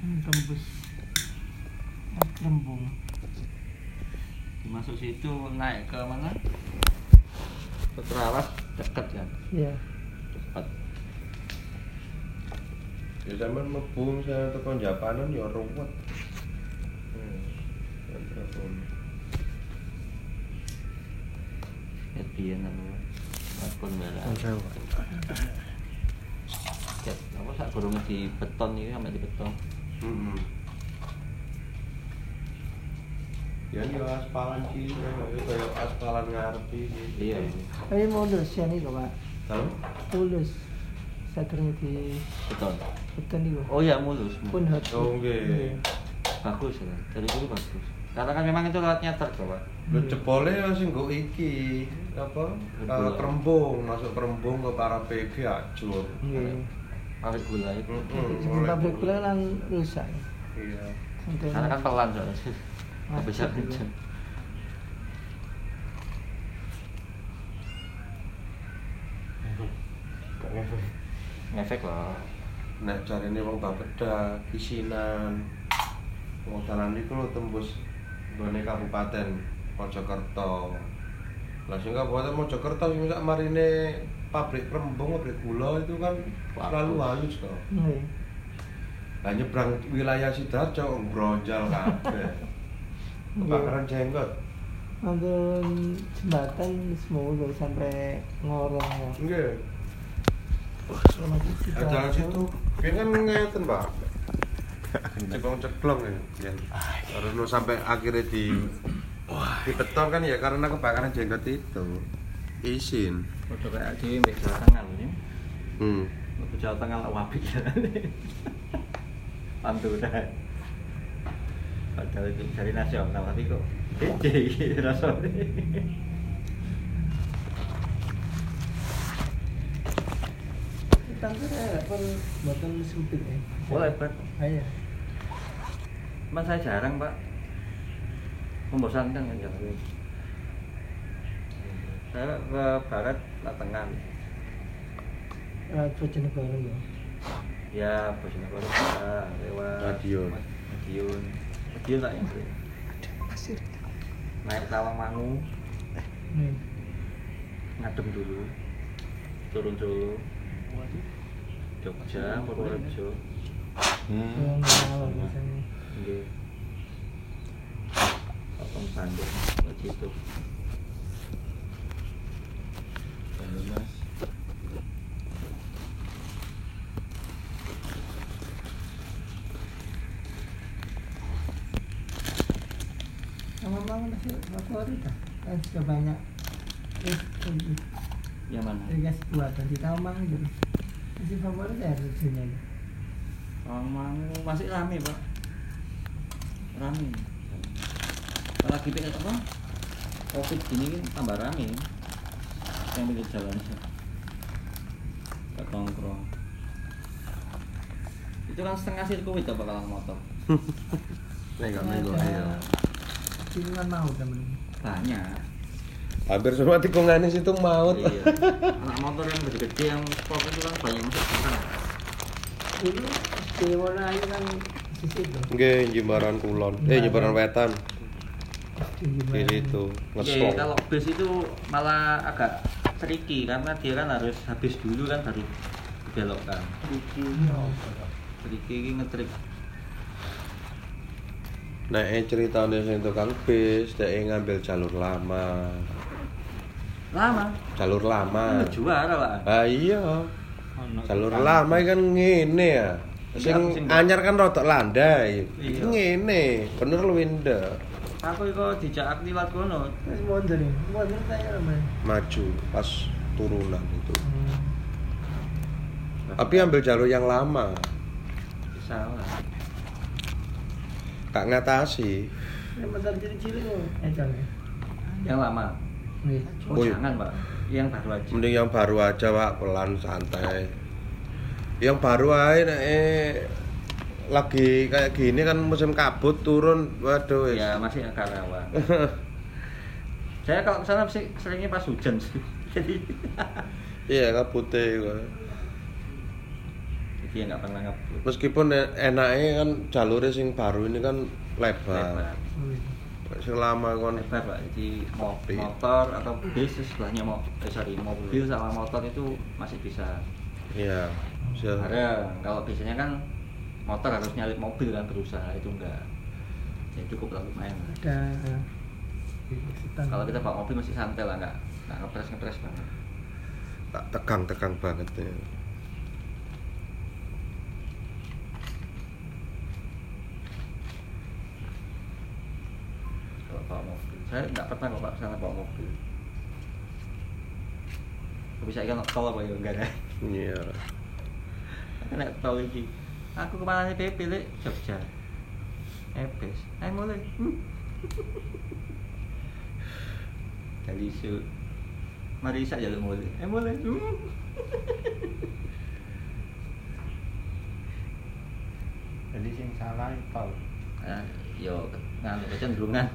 tembus Mas Rembung. Masuk situ naik ke mana? Ke Terawas dekat kan iya. Cepat. Ya sampean mlebu saya tekan Japanan ya ruwet. Hmm. kan ya biyen aku merah. Ket, apa sak gurung di beton iki sampai di beton Hmm. Ya ini aspalan sih, kayak kayak aspalan ngarepi gitu. iya. Tapi mulus ya nih pak. Tahu? mulus saya di beton hutan itu oh iya mulus pun hot. Oh, nggih. bagus ya. Dari dulu bagus. Karena kan memang itu lewatnya truk kok pak Lu jebole masih nggo iki apa? Kerembung, masuk kerembung ke para PG acur. iya pabrik gula itu sebelum pabrik gula kan rusak Iya. Karena kan pelan soalnya bisa kenceng Gak ngefek. ngefek loh Nek jarine wong Bapeda, Kisinan. Wong dalan iku lho tembus nggone kabupaten Mojokerto. Lah sing kabupaten Mojokerto sing sak marine pabrik rembung, pabrik gula itu kan selalu halus kok. Iya. Lah nyebrang wilayah Sidoarjo bronjal kabeh. Kebakaran jenggot. Nonton jembatan semua sampai ngorong ya. Nggih. Jalan situ kan kan ngeten, Pak. Ceklong-ceklong ya. Terus lu sampai akhirnya di di beton kan ya karena kebakaran jenggot itu. Izin. udah kayak di Jawa Tengah ini Hmm. Mbak Jawa Tengah lah wabik Pantura Padahal itu dari nasional tapi kok beda rasanya Tangga ya pun buatan sempit ya. Boleh, Pak. Ayo. Mas saya jarang pak Membosankan kan jalan ini ke barat, ke tengah Lewat Bojonegoro ya. Ya, Bojonegoro bisa lewat Madiun. Madiun Madiun tak yang beli Pasir. Naik Tawangmangu, Nih. ngadem dulu Turun Solo Jogja, Purworejo. Nggih. Potong Bandung, ke situ. Bandung Mas. Sama bangun nasi favorit. Kan sudah banyak. Yang mana? dikasih buatan di Tamang gitu. Nasi favorit ya masih rame, Pak. Rame. Kalau lagi apa? Covid gini kan tambah rame. Yang pinggir jalan Ke tongkrong. Itu kan setengah sirkuit apa kalau motor? Gak minggu ya. Tikungan mau temen. Banyak. Hampir semua tikungane situ maut. Iya. Anak motor yang gede-gede yang sport itu kan banyak masuk sana. Dulu di Wonoayu kan di situ. Nggih, Jimbaran Kulon. Eh, Jimbaran Wetan. Di situ. Oke, Ngeslong. kalau bus itu malah agak tricky karena dia kan harus habis dulu kan baru dibelokkan. Oh. Tricky ini ngetrik. Nek eh, ceritane sing tukang bis, dhek ngambil jalur lama. Lama. Jalur lama. Juara, Pak. Ah iya. Jalur lama kan ngene ya. Sing Iya, sing- anyar kan rodok landai. Iya. Ngene, bener lu Winda. Aku itu dijak liwat kono. Terus mundur nih, saya namanya. Maju pas turunan itu. Hmm. Tapi ambil jalur yang lama. Salah. Gak ngatasi. Ini motor ciri-ciri kok, eh jangan. Yang lama. Nih, Oh, Oh, jangan, Pak. Yang baru aja. Mending yang baru aja, Pak, pelan santai. Yang baru aja nek eh, lagi kayak gini kan musim kabut turun, waduh. Ya, masih agak rawan. Saya kalau ke sana sih seringnya pas hujan sih. Jadi Iya, kabute kok. dia nggak pernah ngebut Meskipun e- enaknya kan jalurnya sing baru ini kan lebar. lebar Sing lama kan lebar pak jadi mo- Mobil. motor atau bis sebelahnya mau eh sorry mobil sama motor itu masih bisa iya. Bareng kalau biasanya kan motor harus nyalip mobil kan berusaha itu enggak ya cukup lah lumayan lah. ada sedang kalau kita bawa mobil masih santai lah nggak nggak ngepres ngepres banget Tak tegang-tegang banget ya. kalau bawa mobil saya nggak pernah kok pak sana bawa mobil tapi saya kan tol apa ya enggak kan Iya. Nek tol iki. Aku ke mana nih PP lek Jogja. Ebes. Ayo mulai. Kali isu. Mari sak jaluk mulai. Ayo mulai. Jadi sing salah tol Nah, yo nganu kecenderungan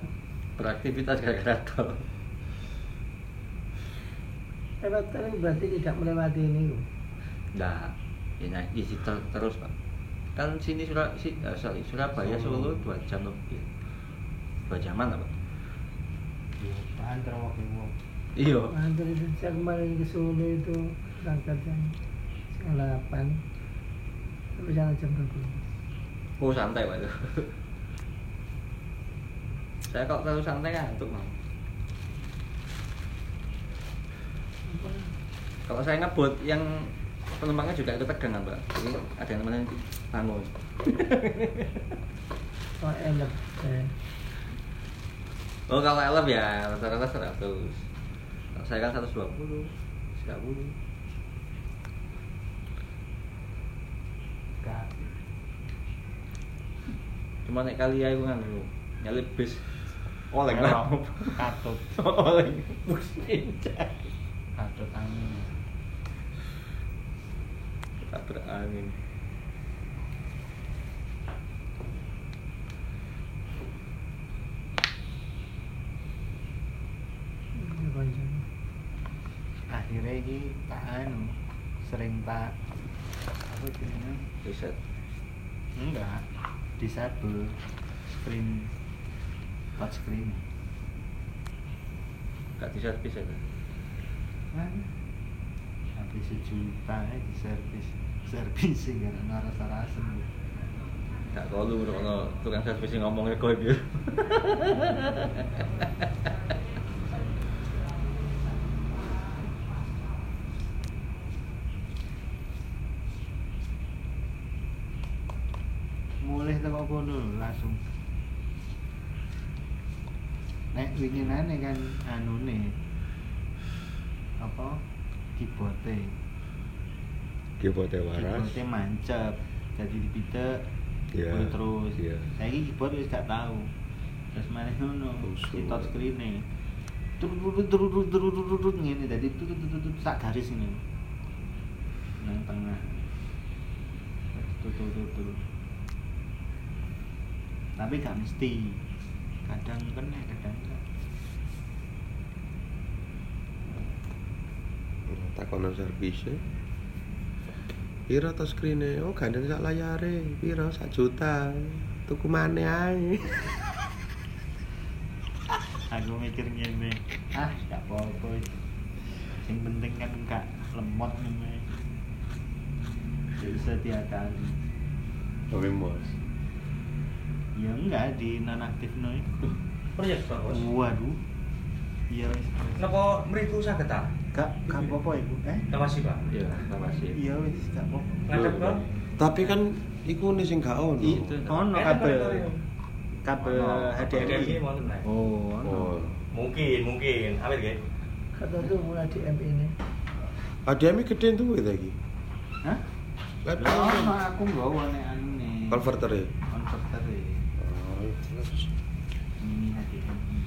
beraktivitas gara-gara tol. lewat tol berarti tidak melewati ini loh. Nah, ya naik isi ter- terus pak. Kan sini Surab si, eh, sorry, Surabaya Solo. Solo dua jam lebih. Dua jaman apa? Iya, terowak wong Iya. Antar itu saya kemarin ke Solo itu berangkat jam 8 sampai sana jam 12 Oh santai pak itu. Saya kalau terlalu santai ngantuk mau. Kalau saya ngebut yang penumpangnya juga itu tegang kan mbak. Jadi ada yang namanya bangun. oh enak saya Oh kalau elef ya rata-rata 100 Kalau saya kan 120 30 gak Cuma naik kali ya itu kan nyalip bis. Oleng lah katut. Oleng. Bus pincang katut angin. Tabrak angin Ini panjang. Akhirnya ini tak anu sering tak apa jenenge riset. Enggak disable screen touch screen. Gak diservis ya kan habis sejuta ya di servis servis sih karena rasa rasa gak kolu kalau tukang servis ngomongnya koi biar mulai teko kono lho, langsung nek winginane kan. Anune. Apa? Keyboardnya Keyboardnya waras. keyboardnya mancep jadi dipidek Iya, keyboard terus. iya. saiki keyboard wis gak tahu terus mana ngono Usul. di touch screen nih turut turut turut turut turut turut turut ngene jadi turut turut turut sak garis ini nang tengah. Turut turut turut tapi gak mesti. Kadang kena kadang enggak Takonan servisnya. Piro to screen Oh, gandeng sak layare. Piro sak juta. Tuku maneh ae. aku mikir ngene ah gak apa-apa yang penting kan gak lemot ngene ya bisa diakali Tapi mos. ya enggak di nonaktif no proyek pak waduh iya wis Napa mriku saged ta? Gak gak apa-apa ibu eh Makasih, Pak. Iya, makasih. iya wis gak apa-apa Ngadep kok? Tapi kan iku nih sing gak ono. Itu. ono kabel kabel HDMI oh ono Oh. Mungkin, mungkin. Awet nggih. kata tuh mulai di M ini HDMI gede tuh lagi. hah kan? ono aku nggawa nek anu nih Converter ya? konverter e. Oh, terus. mini HDMI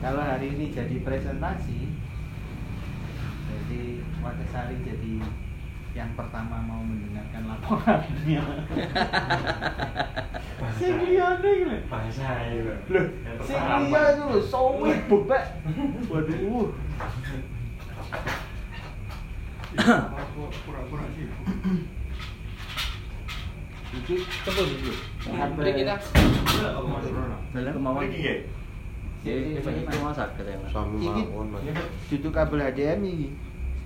kalau hari ini jadi presentasi jadi Wakasari jadi yang pertama mau mendengarkan laporannya Sing liyane iki lho. bahasa itu Loh, sing liya itu lho sowit bebek. Waduh. pura-pura sih. Mari kita. Dalam kemauan. Iki Ya, itu mau sakit ya, Mas. Sami Iki mawon Mas. Itu kabel HDMI iki.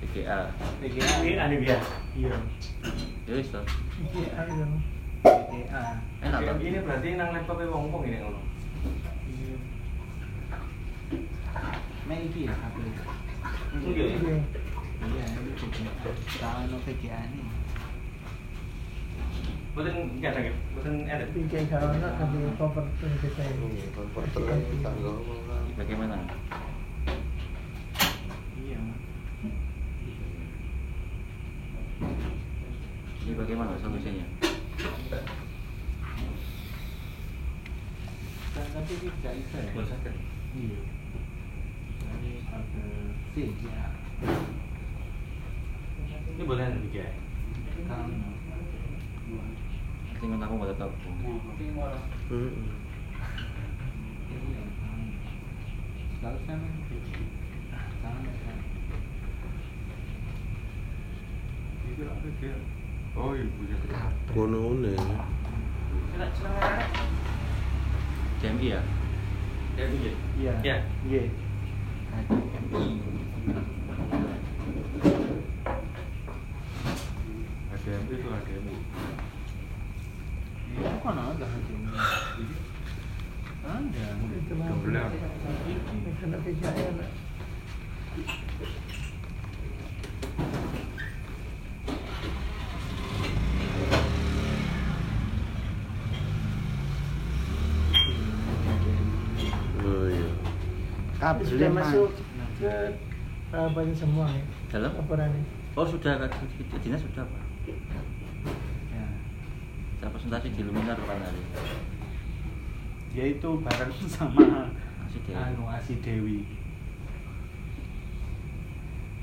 PGA. Ini? Iya. Ya wis to. Enak to. Ini berarti nang wong-wong ini ngono. Mek iki ya kabel. Iya. Iki. Iya, PGA ini. Ya, boten ada. Iki kita ini. Iya, Konverter tangga apa Bagaimana? Iya. Ini bagaimana solusinya? Kan tapi ini tidak bisa ya. Kan? Ini kabel VGA. Ini boleh ada tiga. Kan. Sing aku nggak tahu. Heeh. Iya. kan. Kalau saya main Jangan ya. Oh iya punya Kono ne. Senang senang ada. JMI ya? Ya iya. Iya. Ya. Iya. HDMI. HDMI itu HDMI. Iya, kok ada HDMI? Ada. Itu mah. Benar. Ini kena tiga ya. nak. Oh iya. Kabel Sudah masuk Nah. ke apa semua ya. Dalam? Laporan ini. Oh sudah dinas sudah pak. Ya. Saya presentasi di Luminar kan hari. Dia itu bareng sama Masih di. anu Asi Dewi.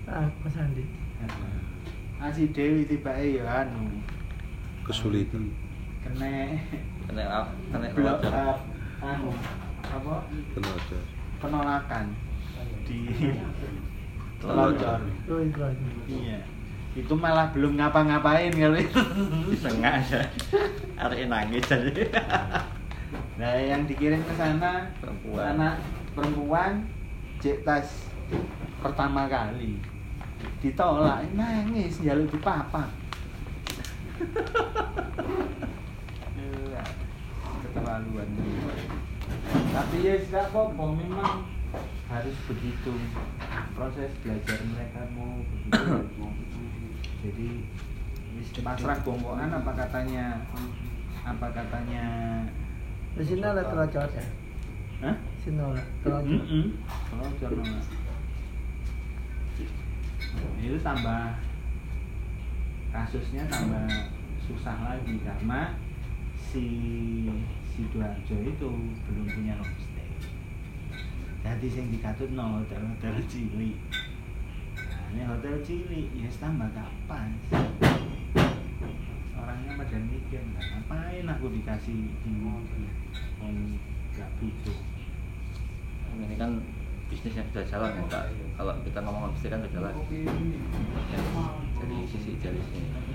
Ah, Mas Andi. Asi Dewi tiba ya anu Kesulitan. kena Kena kena wajar. up anu apa Tenaga. Penolakan di Telur. Itu. Iya. Itu malah belum ngapa-ngapain kali. Setengah aja. Hari nangis jadi. Nah, yang dikirim ke sana Perempuan. anak perempuan cek tas pertama kali ditolak nangis jalur di papa Iya, keterlaluan tapi ya tidak apa memang harus begitu. Proses belajar mereka mau begitu jadi wis pasrah bongkongan apa katanya? Apa katanya? Di sini ada telacot ya. Hah? Sini ada itu tambah kasusnya tambah susah lagi karena si sidoarjo itu belum punya homestay. Jadi sing dikatut no hotel hotel cilik. Nah, ini hotel cilik ya wis tambah kapan? Orangnya pada mikir "Lah, ngapain aku dikasih di Om nggak butuh. Ini kan bisnis yang sudah jalan ya Pak. Kalau kita ngomong bisnis kan sudah jalan. Jadi sisi idealisnya.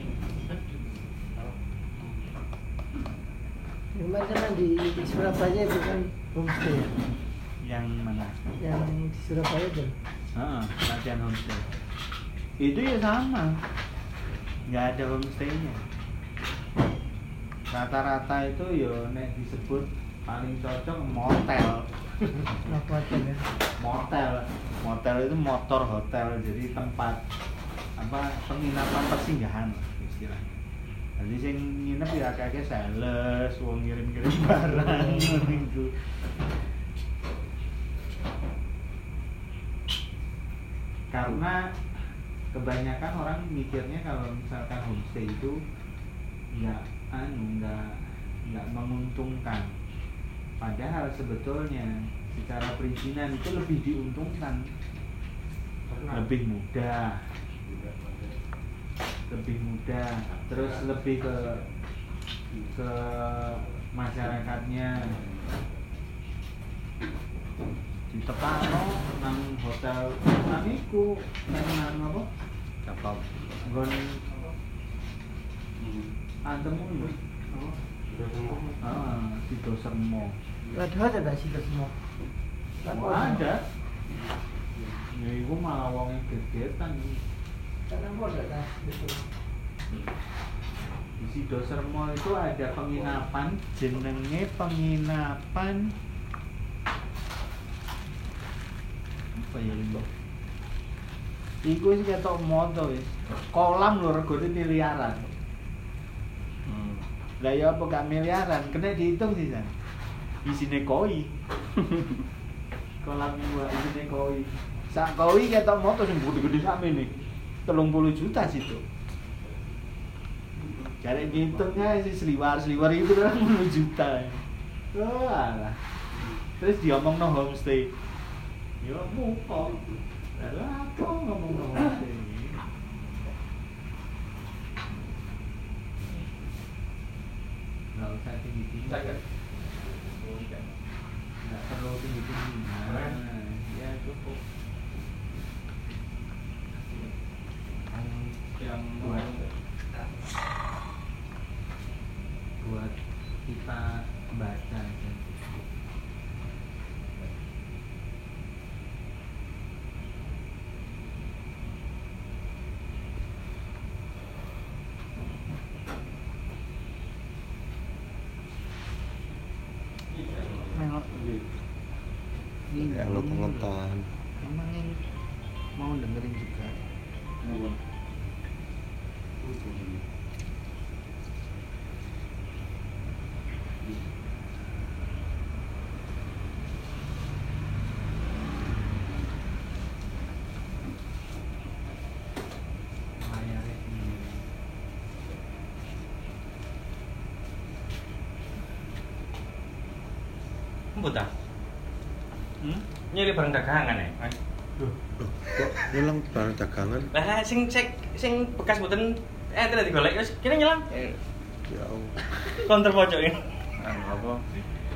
Gimana kan di Surabaya itu kan homestay ya. Yang mana? Yang di Surabaya itu. Heeh, latihan homestay. Itu ya sama. Nggak ada homestaynya. Rata-rata itu ya nek disebut paling cocok motel. Kuatin ya. motel. Motel itu motor hotel, jadi tempat apa penginapan persinggahan. Jadi sing nginep ya kakek sales, wong ngirim-ngirim barang gitu. Karena kebanyakan orang mikirnya kalau misalkan homestay itu nggak anu nggak nggak menguntungkan. Padahal sebetulnya secara perizinan itu lebih diuntungkan, lebih mudah, lebih mudah, terus lebih ke ke masyarakatnya. Ditekano nang hotel nang iku nang nang apa? Cakep. nggon antemu lho ah Sido Red Hot ada sih semua. Oh, ada. Ya iku malah wong gegetan Karena gitu. di Sido Sermo itu ada penginapan jenenge penginapan apa ya lho Iku sih ketok moto wis. Kolam lho regane miliaran. Hmm. Lah ya apa gak miliaran, kena dihitung sih San. Isine koi. Kolam gua isine koi. Sak koi ketok moto sing gede-gede sakmene. 30 juta situ. Cari ngitungnya si seliwar-seliwar itu kan 10 juta. Oh alah. Terus diomong no homestay. Ya muka. Lalu apa ngomong no homestay? Gak usah tinggi-tinggi. Nggak perlu tinggi-tinggi. Nah, ya cukup. Yang buat buat kita baca aja. Nengok. Ya ngetan-ngetan. Emang yang mau dengerin juga. Layarnya sendiri. Emput ta? Hmm? Nyari barang dagangan ya, Mas. Kok ngilang barang dagangan? Lah sing sing sing bekas mboten eh tidak digolek wis kene ngilang. Ya Allah. Konter pojok ini. Anu apa?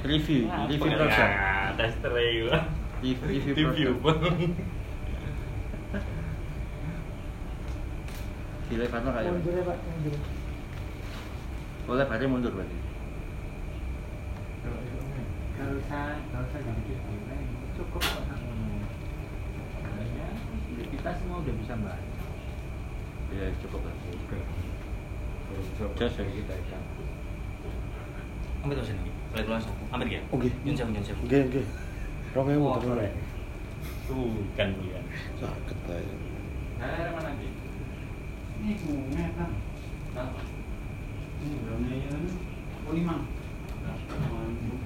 Review, review produk. Nah, tester review. Review, review. Gila karena kayak Mundur ya Pak, mundur. boleh hari mundur berarti. Gak usah, gak usah gitu Cukup kok ngono. Ya, kita semua udah bisa baca. Ya cukup lah. Jos ya kita ikan. Ambil tuh sini. Keluar satu. Ambil ya. Oke. Nyun sewu, nyun sewu. Oke, oke. Rong ewu temen. Tuh kan dia. Sakit aja. Nah, mana lagi? Ini bunga kan. Ini berapa ya? Oh lima.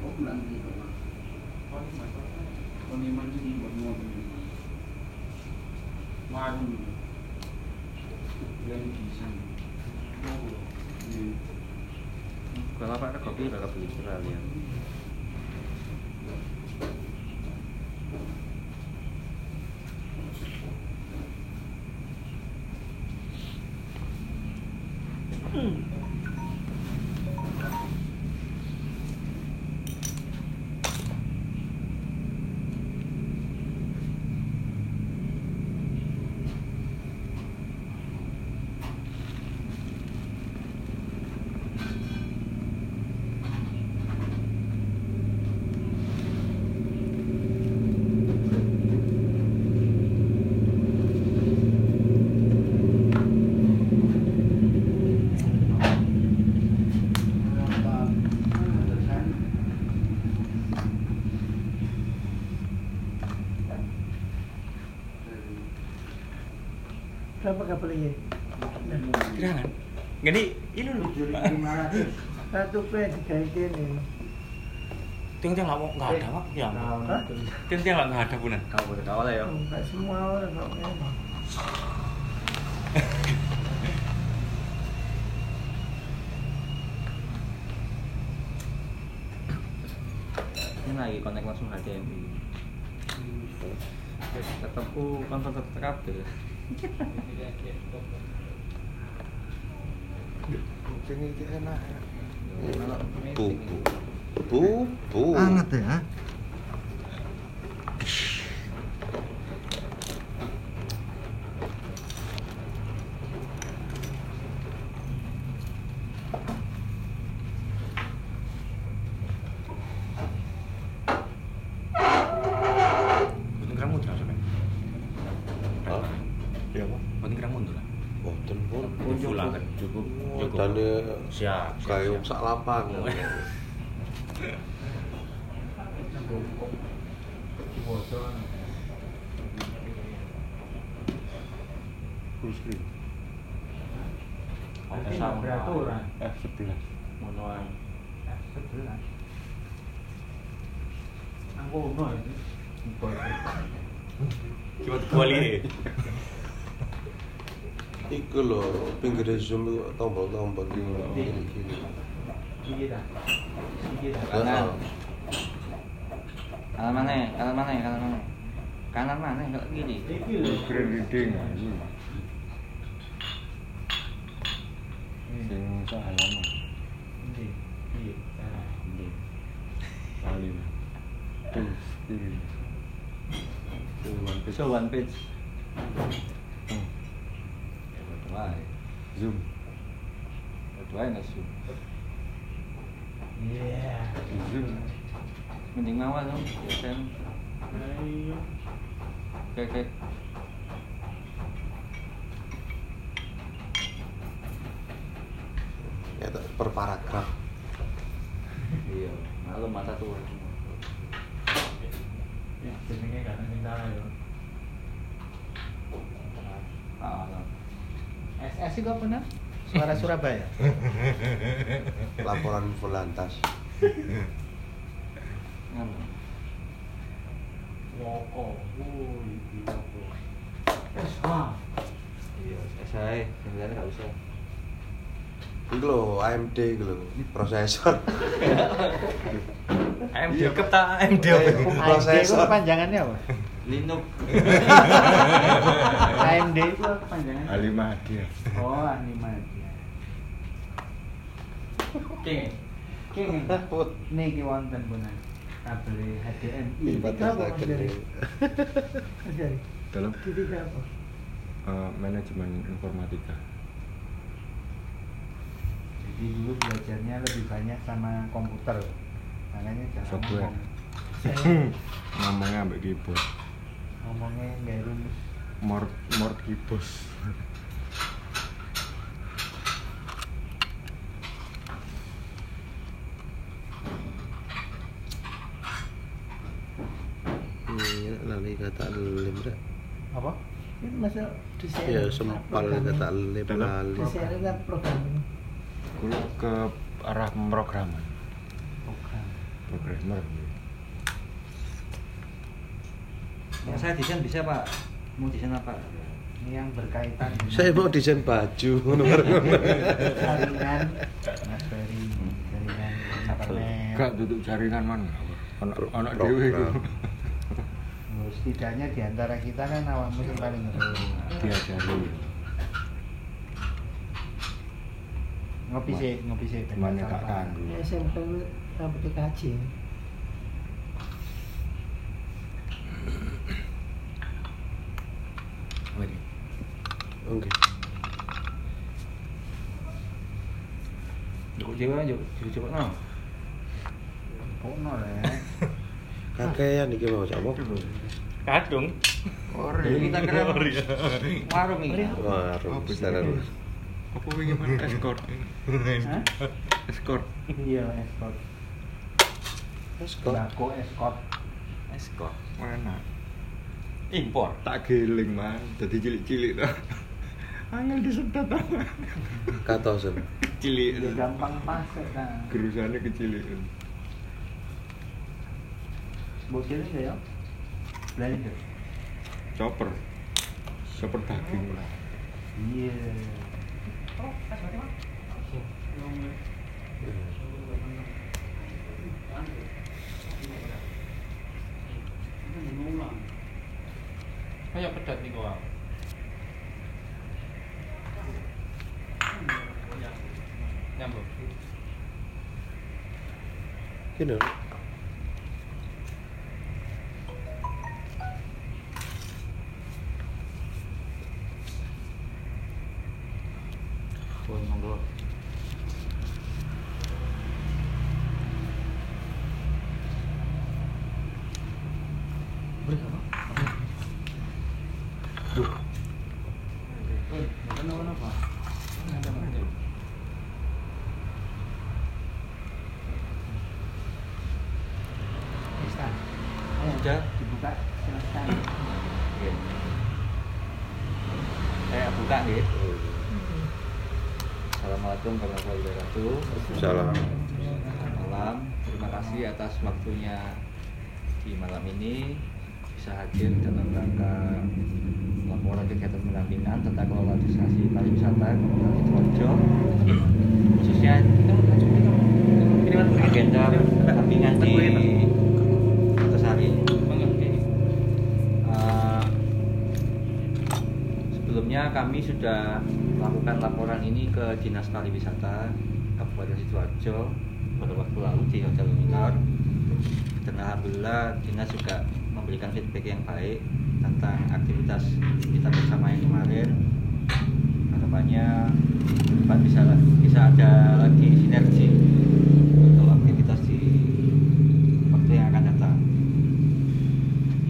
Oh bulan tiga. Oh. Oh ini Waduh. Bulan bisa. Kalau apa ada kopi udah beli sekalian. Berapa kapal ini? Kira Jadi ini lho. Satu pe tiga ini. Tiang-tiang nggak mau nggak ada pak. Ya. Hah? Tiang-tiang nggak nggak ada punan. Kau boleh kawal ya. Enggak semua orang kok ini. Ini lagi kontak langsung HDMI. Ketemu konten tetap ya. Yo, Bubu. Bubu. Anget ya. Mboten kerang mundur sampe. Hah? Ya apa? Mboten kerang mundur lah. Boten pun. Pulang kan cukup. cukup. Dane Siap. siap, kayak siap. Sak lapang. Oh, iya. Full screen. Ada Tapi sama. peraturan. F11. Ngono ae. Sebelas. Aku no itu. Kiwat kuali. Iku lho, pinggir zoom tombol-tombol di kiri kiri. Iki dah. Iki dah. Kanan. Kanan mana? Kanan mana? Kanan mana? Kanan mana? Kalau reading ini. Sing sak halaman. Iki. Iya. Tuh, one page. So one page. Hmm. Ya betul ae. Zoom. Betul ae nggak zoom. Iya. Mending mawar dong. Biasa. Ayo. Oke oke. Ya per paragraf. Iya. Malu mata tua. Ya, jenenge kan salah yo. Ah. SS itu apa nah? Suara Surabaya. Laporan Volantas. Woko. Iya, sebenarnya nggak usah. Iku lho AMD iku lho, prosesor. AMD kep ta AMD apa? AMD itu Prosesor. panjangannya apa? Linux. AMD itu apa panjangannya? Halimah dia. Oh. Oke. King. Niki wonten punan. Kabel HDMI. Dalam tiga apa? eh, manajemen informatika. Jadi dulu belajarnya lebih banyak sama komputer. Makanya jangan Software. ngomong. Ngomongnya ambek keyboard. ngomongnya nggak rumus. More more keyboard. Iya, lali kata lem dah. Apa? Ini masa desain. Ya sempal kata lem lali. Desain programming. Kulo ke arah pemrograman. Bukan. Programmer. Yang saya desain bisa pak. Mau desain apa? Ini yang berkaitan Saya mau desain baju. jaringan Mas Ferry, jaringan. Gak duduk jaringan mana? Anak Pro- anak setidaknya di antara kita kan awakmu sing paling ngerti. Diajari. Ngopi sih, ngopi sih. gak sampah. kanggu. Ya itu rambut TKJ. Oke. Joko Jawa, Joko Joko Jawa no. Pokno lah ya. Kakean iki mau apa? Kadung. Jadi kita kira warung ini. Warung Apa besar. Apa wingi mana escort? Hah? Escort. Iya, escort. Kok Bako escort. Escort. Mana? Impor. Tak giling man, jadi cilik-cilik dah. Angel disedot katosen. Cilik. Ya gampang masuk kan. Gerusannya kecilik. Bocil enggak ya? Blender. Chopper. Chopper daging lah. Iya. Kayak pedat nih kok. Nyambung. Gini. Boleh monggo. Boleh apa? Duh. Kenapa? Ustaz, Oh, udah. dibuka silakan. Nggih. Saya buka nggih. Assalamualaikum warahmatullahi wabarakatuh. Salam. Malam. Terima kasih atas waktunya di malam ini bisa rangka laporan kegiatan pendampingan tentang kelola destinasi pariwisata Kabupaten Sidoarjo. Khususnya agenda pendampingan di Kertosari. Eh, sebelumnya kami sudah melakukan laporan ini ke Dinas Pariwisata Kabupaten Sidoarjo pada waktu lalu di Hotel Luminar dan alhamdulillah Dinas juga memberikan feedback yang baik tentang aktivitas kita bersama yang kemarin harapannya depan bisa bisa ada lagi sinergi untuk aktivitas di waktu yang akan datang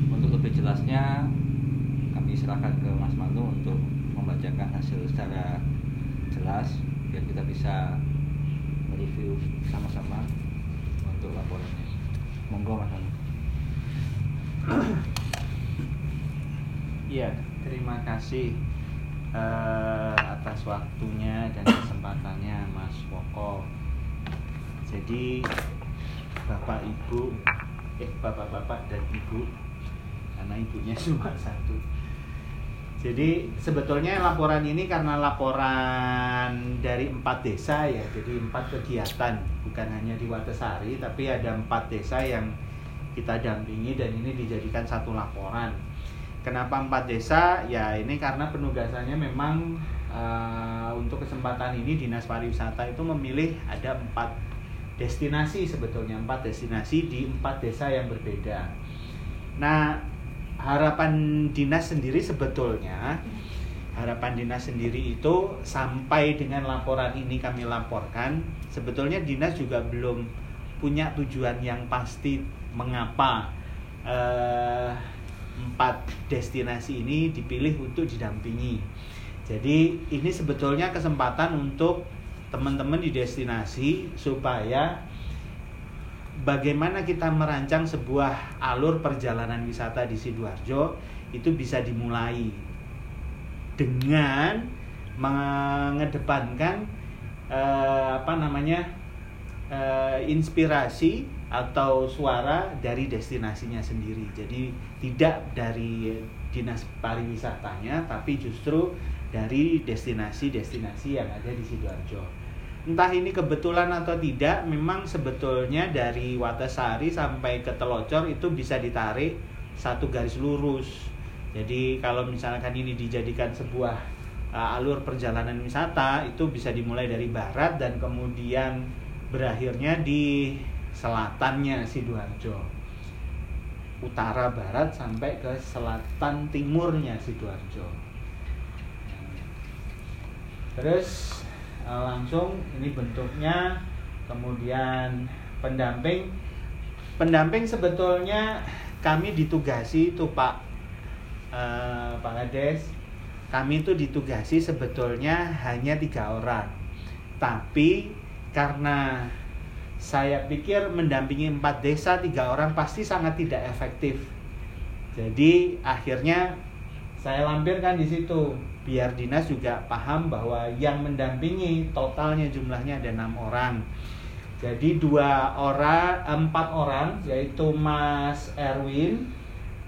untuk lebih jelasnya kami serahkan ke Mas Manu untuk membacakan hasil secara jelas biar kita bisa mereview sama-sama untuk laporannya. Monggo Mas Manu. Iya, terima kasih eh, atas waktunya dan kesempatannya Mas Woko. Jadi Bapak Ibu, eh Bapak-bapak dan Ibu, karena ibunya cuma satu. Jadi sebetulnya laporan ini karena laporan dari empat desa ya, jadi empat kegiatan, bukan hanya di Watesari, tapi ada empat desa yang kita dampingi dan ini dijadikan satu laporan. Kenapa empat desa? Ya ini karena penugasannya memang eh, untuk kesempatan ini dinas pariwisata itu memilih ada empat destinasi sebetulnya empat destinasi di empat desa yang berbeda. Nah harapan dinas sendiri sebetulnya harapan dinas sendiri itu sampai dengan laporan ini kami laporkan sebetulnya dinas juga belum punya tujuan yang pasti mengapa eh, empat destinasi ini dipilih untuk didampingi. Jadi ini sebetulnya kesempatan untuk teman-teman di destinasi supaya bagaimana kita merancang sebuah alur perjalanan wisata di Sidoarjo itu bisa dimulai dengan mengedepankan eh, apa namanya eh, inspirasi atau suara dari destinasinya sendiri. Jadi tidak dari dinas pariwisatanya, tapi justru dari destinasi-destinasi yang ada di sidoarjo. Entah ini kebetulan atau tidak, memang sebetulnya dari Watasari sampai ke Telocor itu bisa ditarik satu garis lurus. Jadi kalau misalkan ini dijadikan sebuah uh, alur perjalanan wisata, itu bisa dimulai dari barat dan kemudian berakhirnya di selatannya Sidoarjo. Utara barat sampai ke selatan timurnya Sidoarjo. Terus uh, langsung ini bentuknya kemudian pendamping. Pendamping sebetulnya kami ditugasi itu Pak. Uh, Pak Kades kami itu ditugasi sebetulnya hanya tiga orang. Tapi karena saya pikir mendampingi empat desa tiga orang pasti sangat tidak efektif. Jadi akhirnya saya lampirkan di situ. Biar dinas juga paham bahwa yang mendampingi totalnya jumlahnya ada enam orang. Jadi dua orang empat orang yaitu Mas Erwin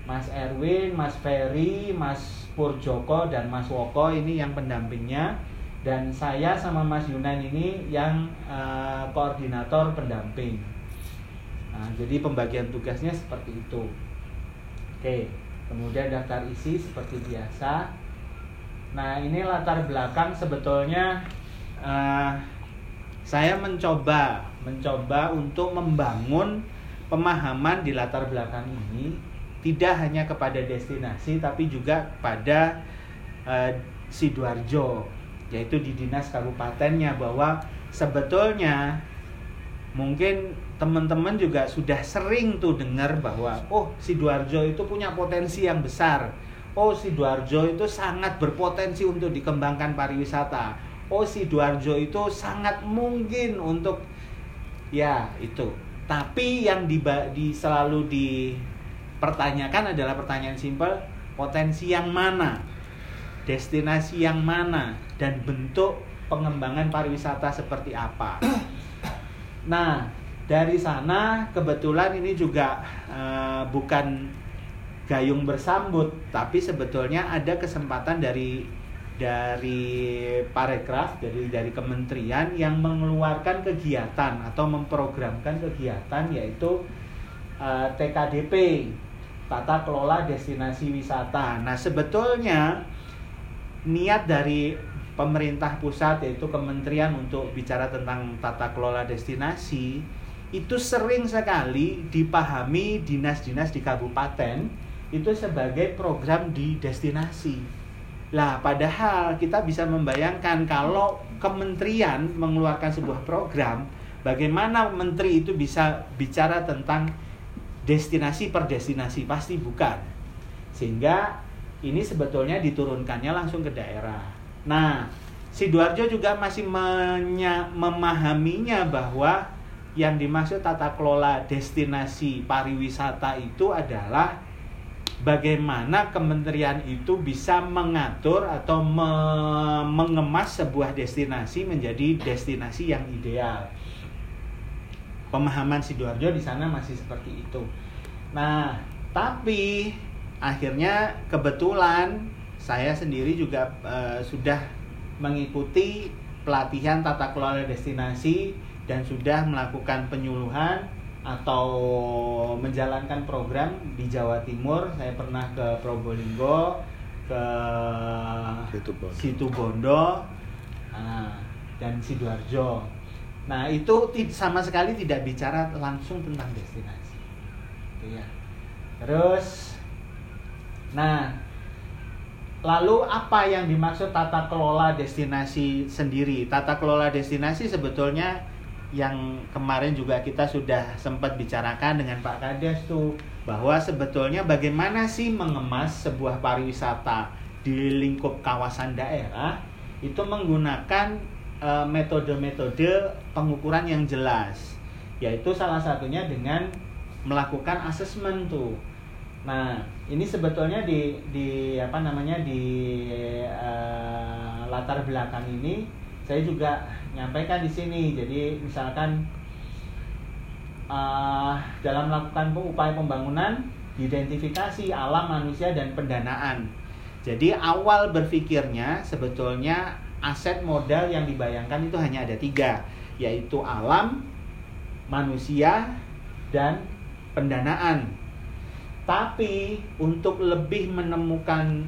Mas Erwin Mas Ferry Mas Purjoko dan Mas Woko ini yang pendampingnya dan saya sama Mas Yunan ini yang uh, koordinator pendamping. Nah, jadi pembagian tugasnya seperti itu. Oke kemudian daftar isi seperti biasa. Nah ini latar belakang sebetulnya uh, saya mencoba mencoba untuk membangun pemahaman di latar belakang ini. Tidak hanya kepada destinasi tapi juga pada eh, sidoarjo yaitu di dinas kabupatennya bahwa sebetulnya mungkin teman-teman juga sudah sering tuh dengar bahwa oh sidoarjo itu punya potensi yang besar. Oh sidoarjo itu sangat berpotensi untuk dikembangkan pariwisata. Oh sidoarjo itu sangat mungkin untuk ya itu. Tapi yang di, di selalu dipertanyakan adalah pertanyaan simpel potensi yang mana destinasi yang mana dan bentuk pengembangan pariwisata seperti apa nah dari sana kebetulan ini juga uh, bukan gayung bersambut tapi sebetulnya ada kesempatan dari dari parekraf dari dari kementerian yang mengeluarkan kegiatan atau memprogramkan kegiatan yaitu uh, TKDP tata kelola destinasi wisata. Nah, sebetulnya niat dari pemerintah pusat yaitu kementerian untuk bicara tentang tata kelola destinasi itu sering sekali dipahami dinas-dinas di kabupaten itu sebagai program di destinasi. Lah, padahal kita bisa membayangkan kalau kementerian mengeluarkan sebuah program, bagaimana menteri itu bisa bicara tentang destinasi per destinasi? Pasti bukan. Sehingga ini sebetulnya diturunkannya langsung ke daerah. Nah, Sidoarjo juga masih menya, memahaminya bahwa yang dimaksud tata kelola destinasi pariwisata itu adalah bagaimana kementerian itu bisa mengatur atau me mengemas sebuah destinasi menjadi destinasi yang ideal. Pemahaman Sidoarjo di sana masih seperti itu. Nah, tapi akhirnya kebetulan saya sendiri juga uh, sudah mengikuti pelatihan tata kelola destinasi dan sudah melakukan penyuluhan atau menjalankan program di Jawa Timur. Saya pernah ke Probolinggo, ke Situ Bondo, nah, dan Sidoarjo. Nah itu sama sekali tidak bicara langsung tentang destinasi. Gitu ya. Terus, nah Lalu apa yang dimaksud tata kelola destinasi sendiri? Tata kelola destinasi sebetulnya yang kemarin juga kita sudah sempat bicarakan dengan Pak Kades tuh bahwa sebetulnya bagaimana sih mengemas sebuah pariwisata di lingkup kawasan daerah itu menggunakan eh, metode-metode pengukuran yang jelas yaitu salah satunya dengan melakukan asesmen tuh Nah, ini sebetulnya di di apa namanya di uh, latar belakang ini saya juga nyampaikan di sini. Jadi misalkan uh, dalam melakukan upaya pembangunan identifikasi alam manusia dan pendanaan. Jadi awal berpikirnya sebetulnya aset modal yang dibayangkan itu hanya ada tiga, yaitu alam, manusia, dan pendanaan. Tapi untuk lebih menemukan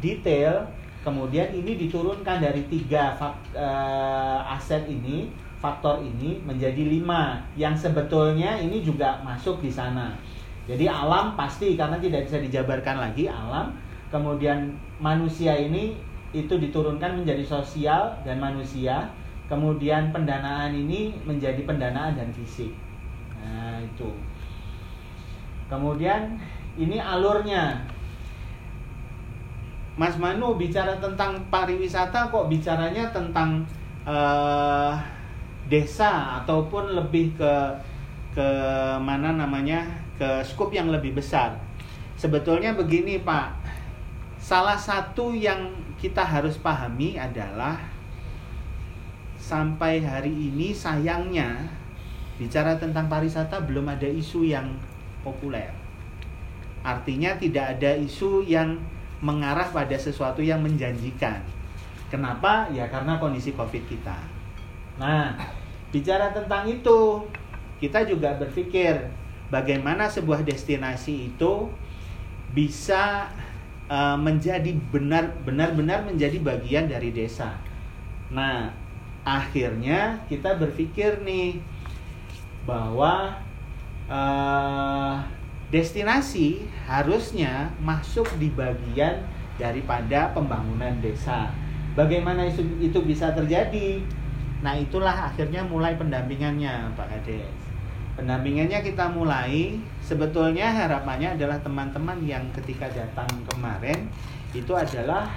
detail, kemudian ini diturunkan dari tiga uh, aset ini, faktor ini menjadi lima, yang sebetulnya ini juga masuk di sana. Jadi alam pasti karena tidak bisa dijabarkan lagi alam. Kemudian manusia ini itu diturunkan menjadi sosial dan manusia. Kemudian pendanaan ini menjadi pendanaan dan fisik. Nah, itu. Kemudian ini alurnya Mas Manu bicara tentang pariwisata kok bicaranya tentang uh, desa ataupun lebih ke ke mana namanya ke skup yang lebih besar. Sebetulnya begini Pak, salah satu yang kita harus pahami adalah sampai hari ini sayangnya bicara tentang pariwisata belum ada isu yang populer. Artinya tidak ada isu yang mengarah pada sesuatu yang menjanjikan. Kenapa? Ya karena kondisi Covid kita. Nah, bicara tentang itu, kita juga berpikir bagaimana sebuah destinasi itu bisa uh, menjadi benar benar-benar menjadi bagian dari desa. Nah, akhirnya kita berpikir nih bahwa eh, destinasi harusnya masuk di bagian daripada pembangunan desa. Bagaimana itu, bisa terjadi? Nah itulah akhirnya mulai pendampingannya Pak Kades. Pendampingannya kita mulai sebetulnya harapannya adalah teman-teman yang ketika datang kemarin itu adalah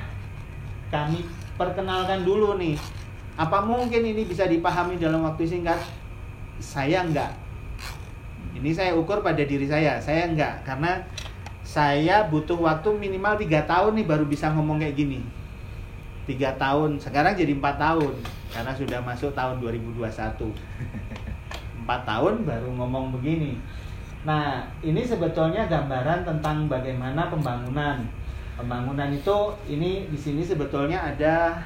kami perkenalkan dulu nih. Apa mungkin ini bisa dipahami dalam waktu singkat? Saya enggak. Ini saya ukur pada diri saya. Saya enggak karena saya butuh waktu minimal tiga tahun nih baru bisa ngomong kayak gini. Tiga tahun, sekarang jadi empat tahun karena sudah masuk tahun 2021. Empat tahun baru ngomong begini. Nah, ini sebetulnya gambaran tentang bagaimana pembangunan. Pembangunan itu ini di sini sebetulnya ada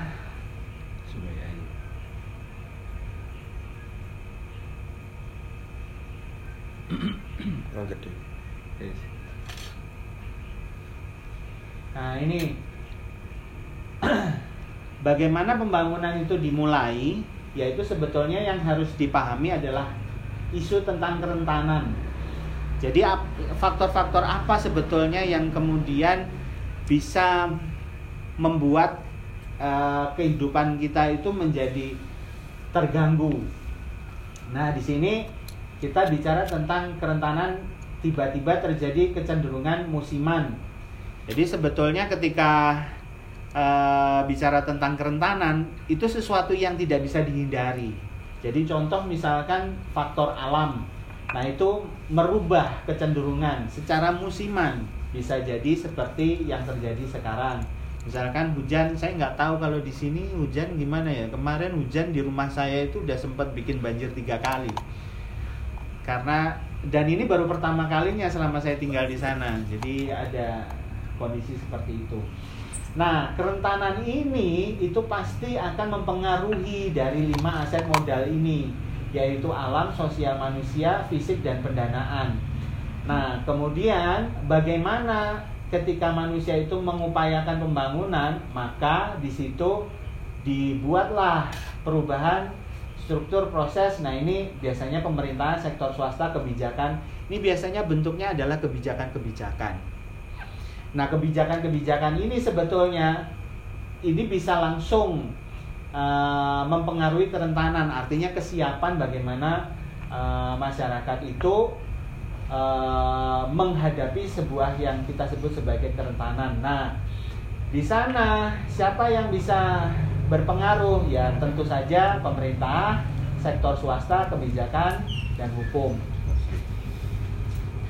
Orang gede. Nah ini bagaimana pembangunan itu dimulai, yaitu sebetulnya yang harus dipahami adalah isu tentang kerentanan. Jadi faktor-faktor apa sebetulnya yang kemudian bisa membuat eh, kehidupan kita itu menjadi terganggu. Nah di sini kita bicara tentang kerentanan tiba-tiba terjadi kecenderungan musiman. Jadi sebetulnya ketika eh, bicara tentang kerentanan itu sesuatu yang tidak bisa dihindari. Jadi contoh misalkan faktor alam. Nah, itu merubah kecenderungan secara musiman. Bisa jadi seperti yang terjadi sekarang. Misalkan hujan, saya nggak tahu kalau di sini hujan gimana ya. Kemarin hujan di rumah saya itu udah sempat bikin banjir tiga kali karena dan ini baru pertama kalinya selama saya tinggal di sana. Jadi ada kondisi seperti itu. Nah kerentanan ini itu pasti akan mempengaruhi dari lima aset modal ini yaitu alam sosial manusia fisik dan pendanaan. Nah kemudian bagaimana ketika manusia itu mengupayakan pembangunan maka di situ dibuatlah perubahan struktur proses. Nah ini biasanya pemerintahan sektor swasta kebijakan. Ini biasanya bentuknya adalah kebijakan-kebijakan. Nah kebijakan-kebijakan ini sebetulnya ini bisa langsung uh, mempengaruhi kerentanan artinya kesiapan bagaimana uh, masyarakat itu uh, menghadapi sebuah yang kita sebut sebagai kerentanan. Nah di sana siapa yang bisa berpengaruh ya tentu saja pemerintah, sektor swasta, kebijakan dan hukum.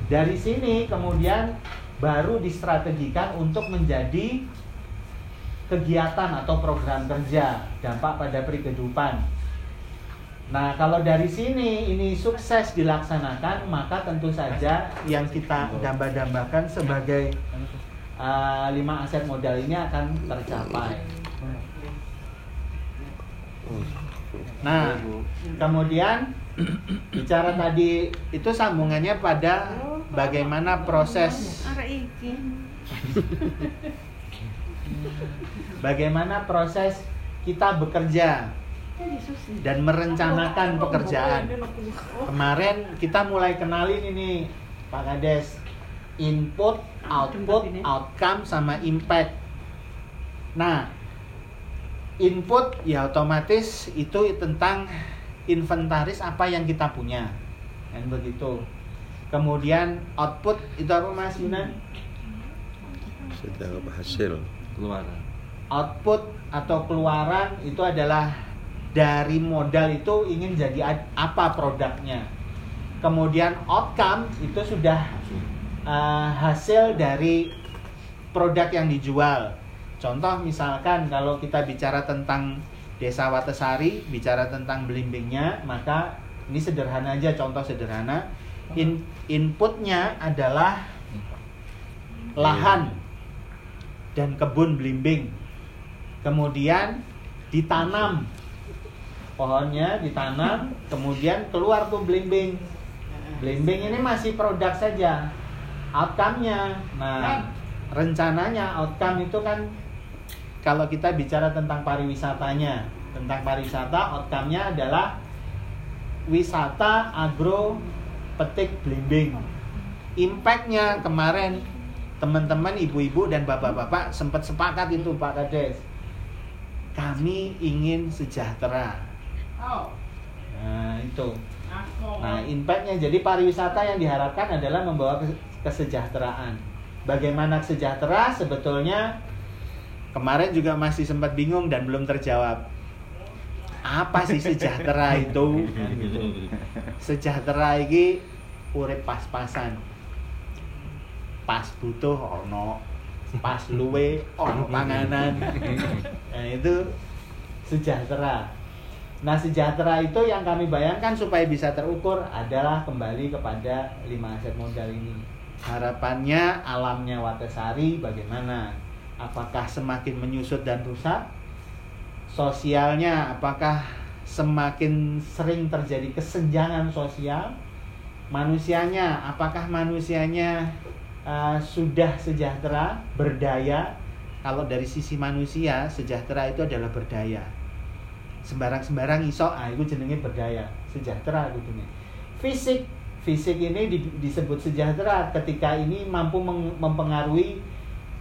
Dari sini kemudian baru distrategikan untuk menjadi kegiatan atau program kerja dampak pada kehidupan. Nah, kalau dari sini ini sukses dilaksanakan, maka tentu saja yang kita damba-dambakan sebagai uh, lima aset modal ini akan tercapai. Nah, kemudian bicara tadi itu sambungannya pada bagaimana proses bagaimana proses kita bekerja dan merencanakan pekerjaan. Kemarin kita mulai kenalin ini Pak Kades input, output, outcome sama impact. Nah, input ya otomatis itu tentang inventaris apa yang kita punya. Kan begitu. Kemudian output itu apa mas Yunan? Setiap hasil. keluaran. Output atau keluaran itu adalah dari modal itu ingin jadi ad- apa produknya. Kemudian outcome itu sudah uh, hasil dari produk yang dijual Contoh misalkan kalau kita bicara tentang Desa Watesari, bicara tentang belimbingnya, maka ini sederhana aja contoh sederhana. In, inputnya adalah lahan dan kebun belimbing. Kemudian ditanam pohonnya ditanam, kemudian keluar tuh belimbing. Belimbing ini masih produk saja. Outcome-nya. Nah, rencananya outcome itu kan kalau kita bicara tentang pariwisatanya tentang pariwisata outcome-nya adalah wisata agro petik blimbing. Impact-nya kemarin teman-teman ibu-ibu dan bapak-bapak sempat sepakat itu Pak Kades. Kami ingin sejahtera. Nah itu. Nah impact-nya jadi pariwisata yang diharapkan adalah membawa kes- kesejahteraan. Bagaimana sejahtera? Sebetulnya kemarin juga masih sempat bingung dan belum terjawab. Apa sih sejahtera itu? Sejahtera ini urip pas-pasan. Pas butuh ono pas luwe ono panganan. Nah itu sejahtera. Nah sejahtera itu yang kami bayangkan supaya bisa terukur adalah kembali kepada lima aset modal ini. Harapannya alamnya Watesari bagaimana apakah semakin menyusut dan rusak? Sosialnya apakah semakin sering terjadi kesenjangan sosial? Manusianya apakah manusianya uh, sudah sejahtera berdaya? Kalau dari sisi manusia sejahtera itu adalah berdaya. Sembarang-sembarang iso ah itu jenenge berdaya sejahtera gitu fisik. Fisik ini di- disebut sejahtera ketika ini mampu mempengaruhi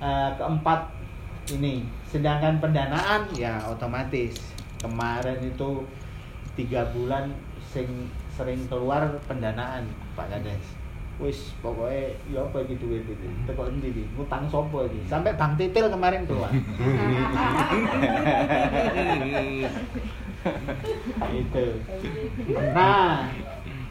uh, keempat ini. Sedangkan pendanaan ya otomatis. Kemarin itu tiga bulan sing sering keluar pendanaan Pak Kades. Wis pokoknya ya apa gitu duit itu teko endi iki? Ngutang sopo iki? Sampai Bang Titil kemarin keluar. Itu. Nah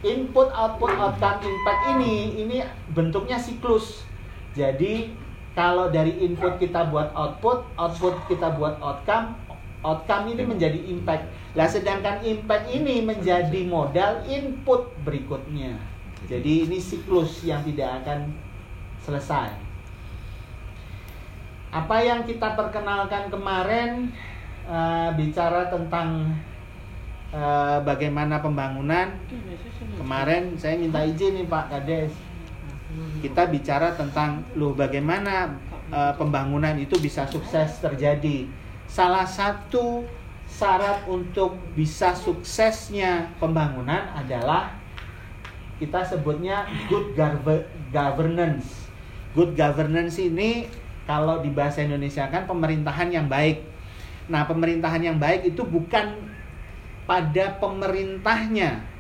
input output outcome impact ini ini bentuknya siklus. Jadi kalau dari input kita buat output output kita buat outcome outcome ini menjadi impact. Lah sedangkan impact ini menjadi modal input berikutnya. Jadi ini siklus yang tidak akan selesai. Apa yang kita perkenalkan kemarin eh, bicara tentang eh, bagaimana pembangunan. Kemarin saya minta izin nih Pak Kades kita bicara tentang loh bagaimana eh, pembangunan itu bisa sukses terjadi? Salah satu syarat untuk bisa suksesnya pembangunan adalah kita sebutnya good gover- governance. Good governance ini kalau di bahasa Indonesia kan pemerintahan yang baik. Nah pemerintahan yang baik itu bukan pada pemerintahnya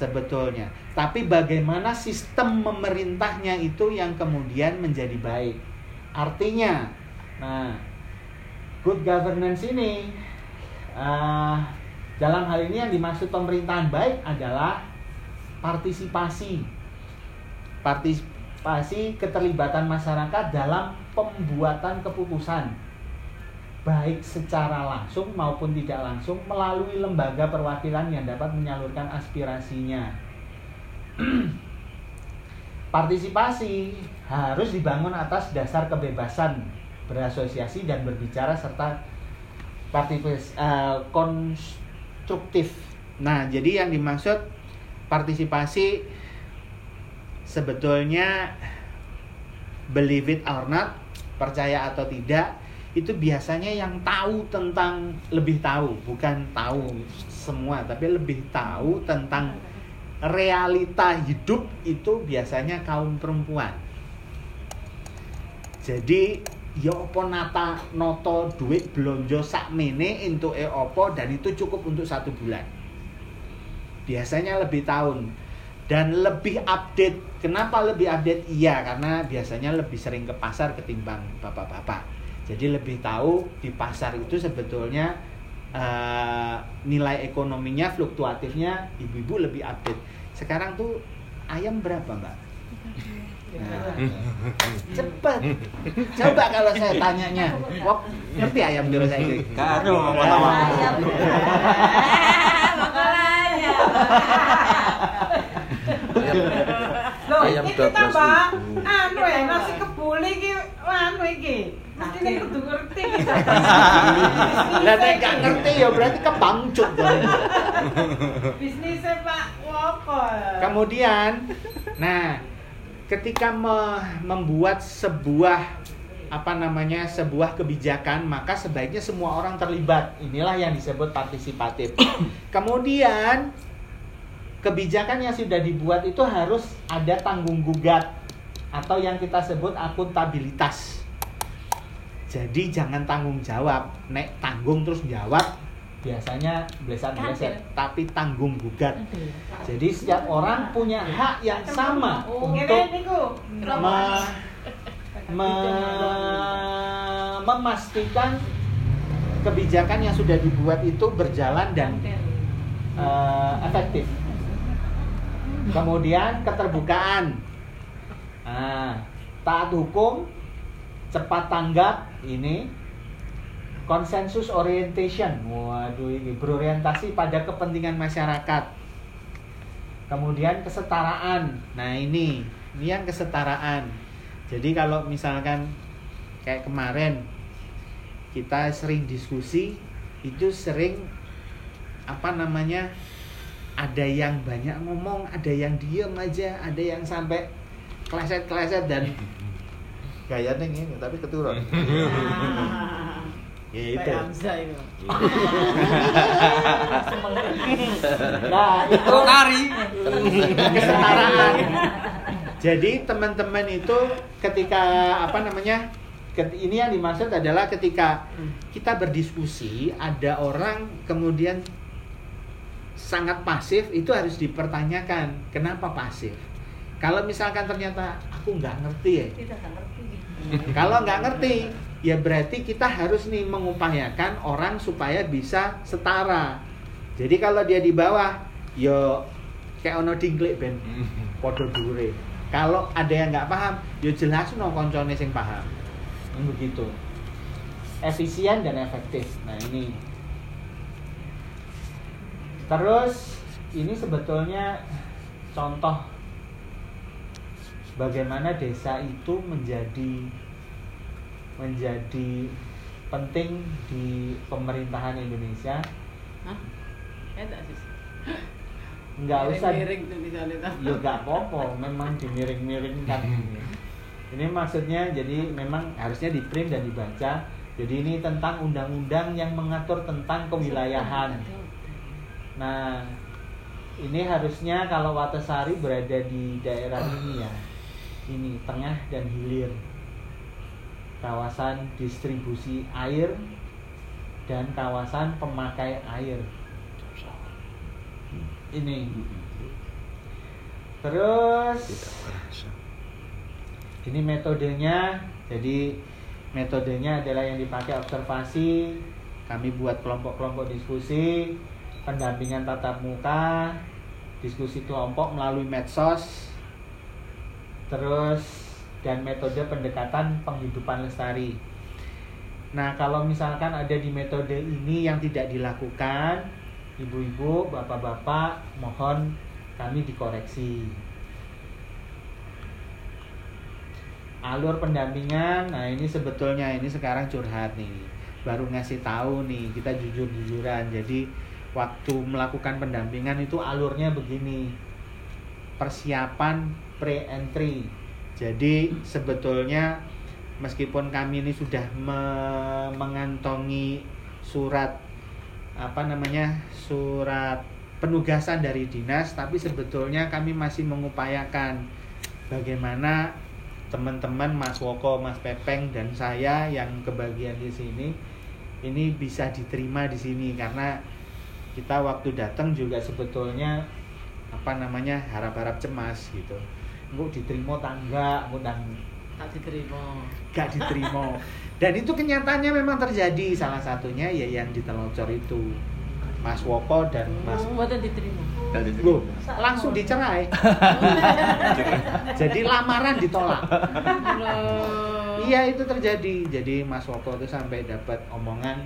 sebetulnya. Tapi bagaimana sistem memerintahnya itu yang kemudian menjadi baik. Artinya, nah, good governance ini ah, dalam hal ini yang dimaksud pemerintahan baik adalah partisipasi, partisipasi keterlibatan masyarakat dalam pembuatan keputusan baik secara langsung maupun tidak langsung melalui lembaga perwakilan yang dapat menyalurkan aspirasinya. Partisipasi harus dibangun atas dasar kebebasan berasosiasi dan berbicara serta partisipasi eh, konstruktif. Nah, jadi yang dimaksud partisipasi sebetulnya believe it or not, percaya atau tidak, itu biasanya yang tahu tentang lebih tahu, bukan tahu semua, tapi lebih tahu tentang realita hidup itu biasanya kaum perempuan. Jadi ya apa nata noto duit belonjo sak mene untuk e opo dan itu cukup untuk satu bulan. Biasanya lebih tahun dan lebih update. Kenapa lebih update? Iya, karena biasanya lebih sering ke pasar ketimbang bapak-bapak. Jadi lebih tahu di pasar itu sebetulnya eh, nilai ekonominya, fluktuatifnya ibu-ibu lebih update. Sekarang tuh ayam berapa, Mbak? Nah, cepet. Coba kalau saya tanyanya, Wok, ngerti ayam biru saya? Karo ngomong sama Ayam. Makanya. Loh, Ayam iki 12 tambah ribu. anu ya nasi kebuli iki anu iki. Mestine kudu ngerti iki. Lah nek gak ngerti ya berarti kebangcut dong. Bisnisnya Pak Woko. Kemudian, nah, ketika me- membuat sebuah apa namanya sebuah kebijakan maka sebaiknya semua orang terlibat inilah yang disebut partisipatif kemudian kebijakan yang sudah dibuat itu harus ada tanggung gugat atau yang kita sebut akuntabilitas. Jadi jangan tanggung jawab. Nek tanggung terus jawab biasanya bleset tapi tanggung gugat. Jadi setiap orang punya hak yang sama Oh, untuk me- me- memastikan kebijakan yang sudah dibuat itu berjalan dan eh, efektif. Kemudian keterbukaan, nah, taat hukum, cepat tanggap, ini konsensus orientation. Waduh ini berorientasi pada kepentingan masyarakat. Kemudian kesetaraan. Nah ini, ini yang kesetaraan. Jadi kalau misalkan kayak kemarin kita sering diskusi itu sering apa namanya ada yang banyak ngomong, ada yang diem aja, ada yang sampai kleset-kleset dan gayanya ini tapi keturun. ya itu. Nah, itu Kari. kesetaraan. Jadi teman-teman itu ketika apa namanya? Ini yang dimaksud adalah ketika kita berdiskusi ada orang kemudian sangat pasif itu harus dipertanyakan kenapa pasif. Kalau misalkan ternyata aku nggak ngerti ya, Kita nggak ngerti. kalau nggak ngerti, ya berarti kita harus nih mengupayakan orang supaya bisa setara. Jadi kalau dia di bawah, yo kayak ono dingklik ben podo dure. Kalau ada yang nggak paham, yo jelas no koncone sing paham. Kan Begitu. Efisien dan efektif. Nah ini. Terus ini sebetulnya contoh bagaimana desa itu menjadi menjadi penting di pemerintahan Indonesia. Hah? Enak sih. nggak usah. Miring tuh tuh. ya nggak apa-apa. Memang dimiring-miringkan ini. Maksudnya jadi memang harusnya di print dan dibaca. Jadi ini tentang undang-undang yang mengatur tentang kewilayahan nah ini harusnya kalau Watasari berada di daerah ini ya ini tengah dan hilir. Kawasan distribusi air dan kawasan pemakai air. Ini. Terus ini metodenya. Jadi metodenya adalah yang dipakai observasi. Kami buat kelompok-kelompok diskusi pendampingan tatap muka diskusi kelompok melalui medsos terus dan metode pendekatan penghidupan lestari. Nah kalau misalkan ada di metode ini yang tidak dilakukan ibu-ibu bapak-bapak mohon kami dikoreksi. Alur pendampingan nah ini sebetulnya ini sekarang curhat nih. Baru ngasih tahu nih kita jujur-jujuran. Jadi waktu melakukan pendampingan itu alurnya begini. Persiapan pre-entry. Jadi sebetulnya meskipun kami ini sudah me- mengantongi surat apa namanya surat penugasan dari dinas tapi sebetulnya kami masih mengupayakan bagaimana teman-teman Mas Woko, Mas Pepeng dan saya yang kebagian di sini ini bisa diterima di sini. Karena kita waktu datang juga sebetulnya apa namanya harap-harap cemas gitu nggak diterima tangga dan Tak diterima. gak diterima dan itu kenyataannya memang terjadi salah satunya ya yang di Telocor itu Mas Woko dan Mas Oh, mboten diterima. Loh, langsung dicerai jadi lamaran ditolak. Iya itu terjadi. Jadi Mas Woko itu sampai dapat omongan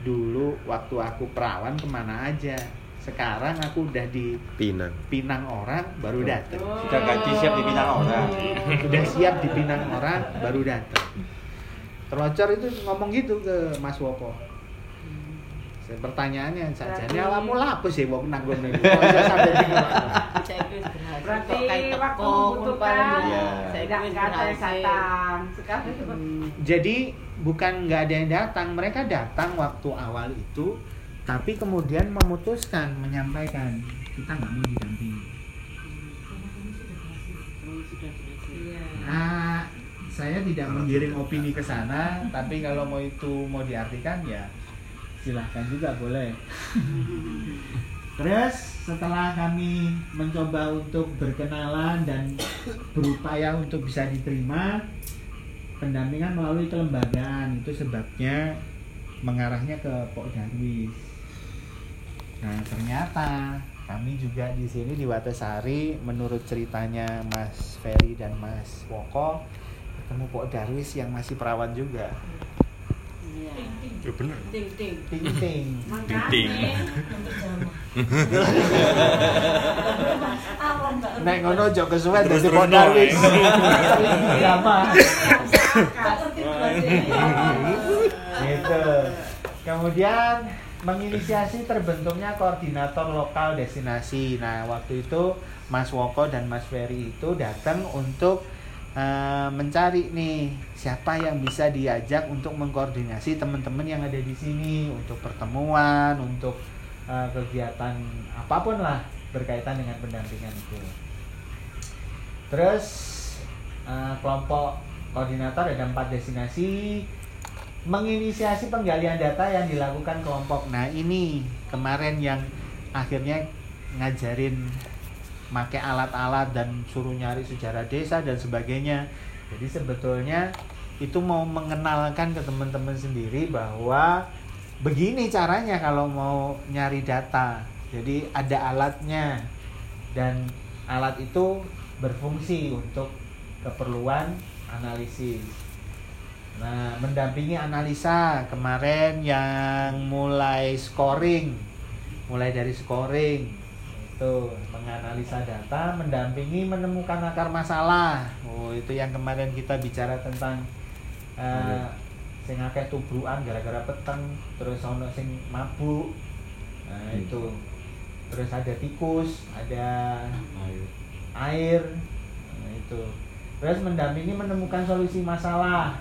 dulu waktu aku perawan ke mana aja. Sekarang aku udah di Pinang. Pinang orang baru datang. Sudah gaji siap dipinang orang. Udah siap di Pinang orang baru datang. Telocor itu ngomong gitu ke Mas Woko. Pertanyaannya saja, ini awakmu lapo sih wong nang kono iku? Kok iso sampe bingung? Saiki wis berhasil. Berarti waktu membutuhkan bareng. Iya. Tidak ada yang datang. Sekarang seperti Jadi bukan nggak ada yang datang, mereka datang waktu awal itu, tapi kemudian memutuskan menyampaikan kita nggak mau didampingi. Ah, saya tidak menggiring opini ke sana, tapi kalau mau itu mau diartikan ya silahkan juga boleh. Terus setelah kami mencoba untuk berkenalan dan berupaya untuk bisa diterima, pendampingan melalui kelembagaan itu sebabnya mengarahnya ke Pok Darwis. Nah ternyata kami juga di sini di Watesari menurut ceritanya Mas Ferry dan Mas Woko ketemu Pok Darwis yang masih perawan juga. Iya. Ya bener. Ting ting. Ting ting. Ting. Nek ngono jok kesuwen dadi Pok no, Darwis. Drama. gitu. Kemudian menginisiasi terbentuknya koordinator lokal destinasi. Nah, waktu itu Mas Woko dan Mas Ferry itu datang untuk eh, mencari nih siapa yang bisa diajak untuk mengkoordinasi teman-teman yang ada di sini untuk pertemuan, untuk eh, kegiatan apa pun lah berkaitan dengan pendampingan itu. Terus eh, kelompok koordinator ada empat destinasi menginisiasi penggalian data yang dilakukan kelompok. Nah ini kemarin yang akhirnya ngajarin make alat-alat dan suruh nyari sejarah desa dan sebagainya. Jadi sebetulnya itu mau mengenalkan ke teman-teman sendiri bahwa begini caranya kalau mau nyari data. Jadi ada alatnya dan alat itu berfungsi untuk keperluan analisis. Nah, mendampingi analisa kemarin yang mulai scoring, mulai dari scoring. Itu menganalisa data, mendampingi menemukan akar masalah. Oh, itu yang kemarin kita bicara tentang eh sing akeh tubrukan gara-gara peteng, terus ono sing mabuk. Nah, itu. Terus ada tikus, ada air. Nah, itu. Terus mendampingi menemukan solusi masalah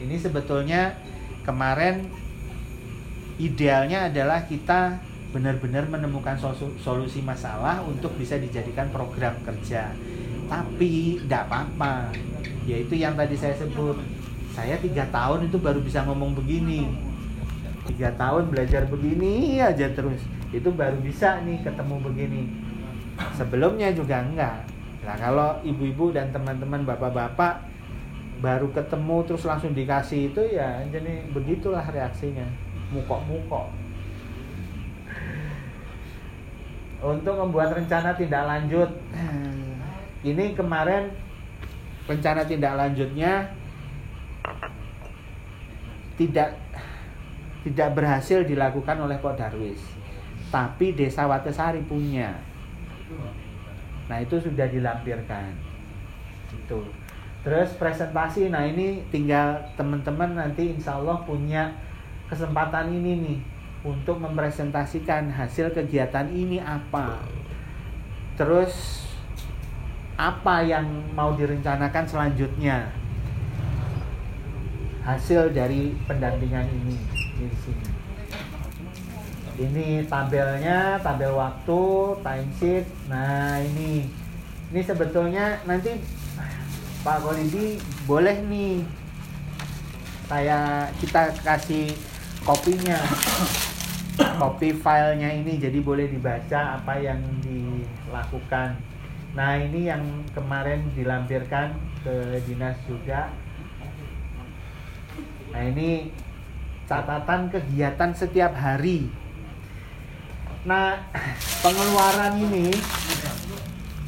ini sebetulnya kemarin idealnya adalah kita benar-benar menemukan solu- solusi masalah untuk bisa dijadikan program kerja. Tapi tidak apa-apa yaitu yang tadi saya sebut. Saya tiga tahun itu baru bisa ngomong begini. Tiga tahun belajar begini aja terus. Itu baru bisa nih ketemu begini. Sebelumnya juga enggak nah kalau ibu-ibu dan teman-teman bapak-bapak baru ketemu terus langsung dikasih itu ya jadi begitulah reaksinya. Mukok-mukok. Untuk membuat rencana tindak lanjut. Ini kemarin rencana tindak lanjutnya tidak tidak berhasil dilakukan oleh Pak Darwis. Tapi Desa Watesari punya. Nah itu sudah dilampirkan. Itu terus presentasi nah ini tinggal teman-teman nanti insya Allah punya kesempatan ini nih untuk mempresentasikan hasil kegiatan ini apa. Terus apa yang mau direncanakan selanjutnya? Hasil dari pendampingan ini di sini. Ini tabelnya tabel waktu timesheet. Nah ini. Ini sebetulnya nanti Pak Kolidi boleh nih. Saya kita kasih kopinya. Kopi filenya ini jadi boleh dibaca apa yang dilakukan. Nah ini yang kemarin dilampirkan ke dinas juga. Nah ini catatan kegiatan setiap hari. Nah pengeluaran ini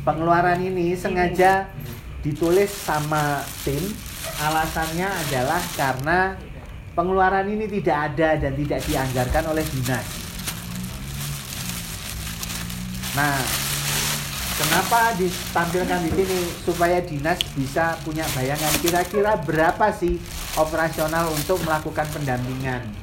pengeluaran ini sengaja ditulis sama tim alasannya adalah karena pengeluaran ini tidak ada dan tidak dianggarkan oleh dinas. Nah, kenapa ditampilkan di sini supaya dinas bisa punya bayangan kira-kira berapa sih operasional untuk melakukan pendampingan?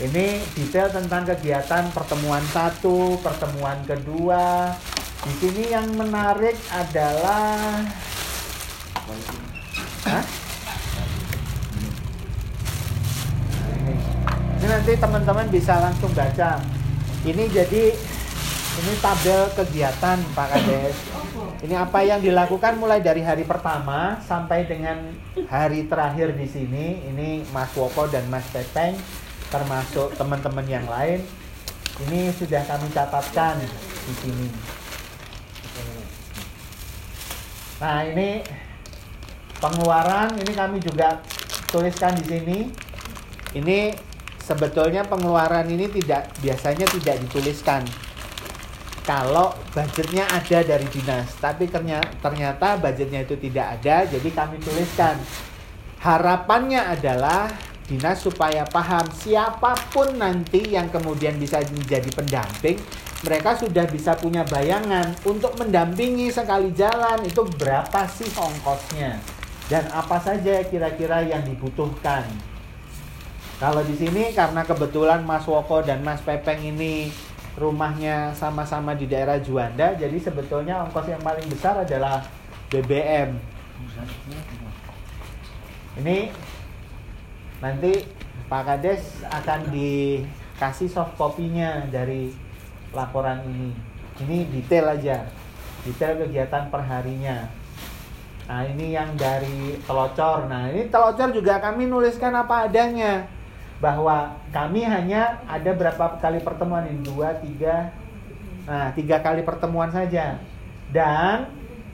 Ini. Detail tentang kegiatan pertemuan satu, pertemuan kedua. Di sini yang menarik adalah Hah? Ini. Ini nanti teman-teman bisa langsung baca. Ini jadi ini tabel kegiatan Pak Kades. Ini apa yang dilakukan mulai dari hari pertama sampai dengan hari terakhir di sini. Ini Mas Woko dan Mas Pepeng termasuk teman-teman yang lain. Ini sudah kami catatkan di sini. Nah, ini pengeluaran ini kami juga tuliskan di sini. Ini sebetulnya pengeluaran ini tidak biasanya tidak dituliskan kalau budgetnya ada dari dinas tapi ternyata, budgetnya itu tidak ada jadi kami tuliskan harapannya adalah dinas supaya paham siapa pun nanti yang kemudian bisa menjadi pendamping mereka sudah bisa punya bayangan untuk mendampingi sekali jalan itu berapa sih ongkosnya dan apa saja kira-kira yang dibutuhkan kalau di sini karena kebetulan Mas Woko dan Mas Pepeng ini rumahnya sama-sama di daerah Juanda, jadi sebetulnya ongkos yang paling besar adalah BBM. Ini nanti Pak Kades akan dikasih soft copy-nya dari laporan ini. Ini detail aja, detail kegiatan perharinya. Nah ini yang dari telocor. Nah ini telocor juga kami nuliskan apa adanya. Bahwa kami hanya ada berapa kali pertemuan ini? Dua tiga. Nah tiga kali pertemuan saja. Dan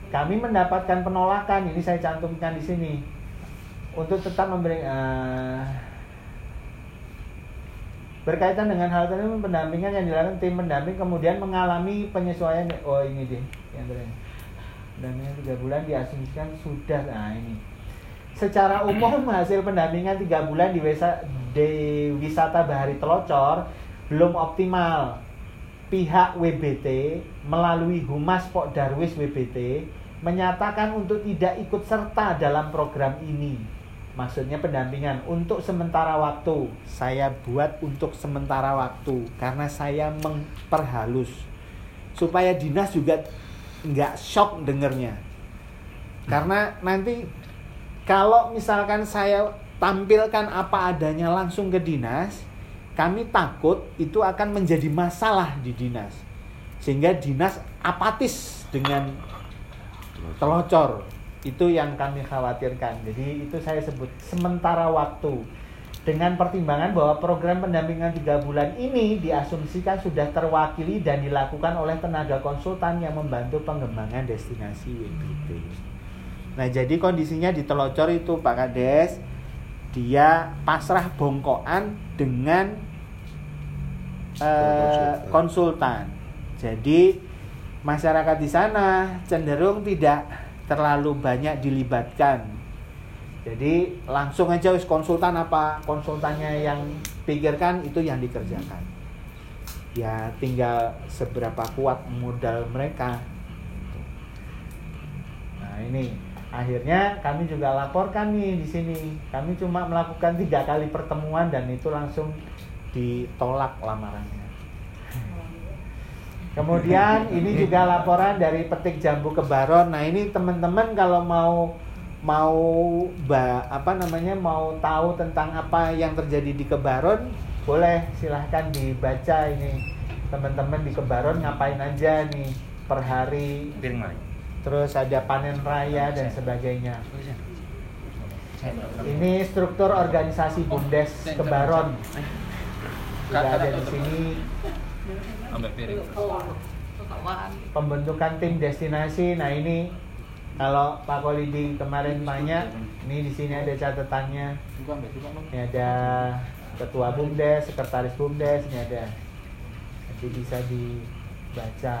kami mendapatkan penolakan. Ini saya cantumkan di sini untuk tetap memberi uh, berkaitan dengan hal tersebut pendampingan yang dilakukan tim pendamping kemudian mengalami penyesuaian oh ini deh yang terakhir pendampingan tiga bulan diasumsikan sudah nah ini secara umum hasil pendampingan tiga bulan di, wisa, di wisata Bahari Telocor belum optimal. Pihak WBT melalui Humas Pok Darwis WBT menyatakan untuk tidak ikut serta dalam program ini. Maksudnya pendampingan untuk sementara waktu. Saya buat untuk sementara waktu karena saya memperhalus supaya dinas juga nggak shock dengernya. Karena nanti kalau misalkan saya tampilkan apa adanya langsung ke dinas, kami takut itu akan menjadi masalah di dinas. Sehingga dinas apatis dengan telocor. Itu yang kami khawatirkan. Jadi itu saya sebut sementara waktu. Dengan pertimbangan bahwa program pendampingan tiga bulan ini diasumsikan sudah terwakili dan dilakukan oleh tenaga konsultan yang membantu pengembangan destinasi WBT. Nah jadi kondisinya di telocor itu Pak Kades dia pasrah bongkoan dengan uh, konsultan. Jadi masyarakat di sana cenderung tidak terlalu banyak dilibatkan. Jadi langsung aja wis konsultan apa konsultannya yang pikirkan itu yang dikerjakan. Ya tinggal seberapa kuat modal mereka. Nah ini akhirnya kami juga laporkan nih di sini kami cuma melakukan tiga kali pertemuan dan itu langsung ditolak lamarannya kemudian ini juga laporan dari petik jambu kebaron. Nah ini teman-teman kalau mau mau ba, apa namanya mau tahu tentang apa yang terjadi di kebaron boleh silahkan dibaca ini. Teman-teman di kebaron ngapain aja nih per hari. Terus ada panen raya dan sebagainya. Ini struktur organisasi Bumdes Kebaron. Juga ada di sini. Pembentukan tim destinasi. Nah ini kalau Pak Kolidi kemarin tanya, ini di sini ada catatannya. Ini ada ketua Bumdes, sekretaris Bumdes, ini ada. Nanti bisa dibaca.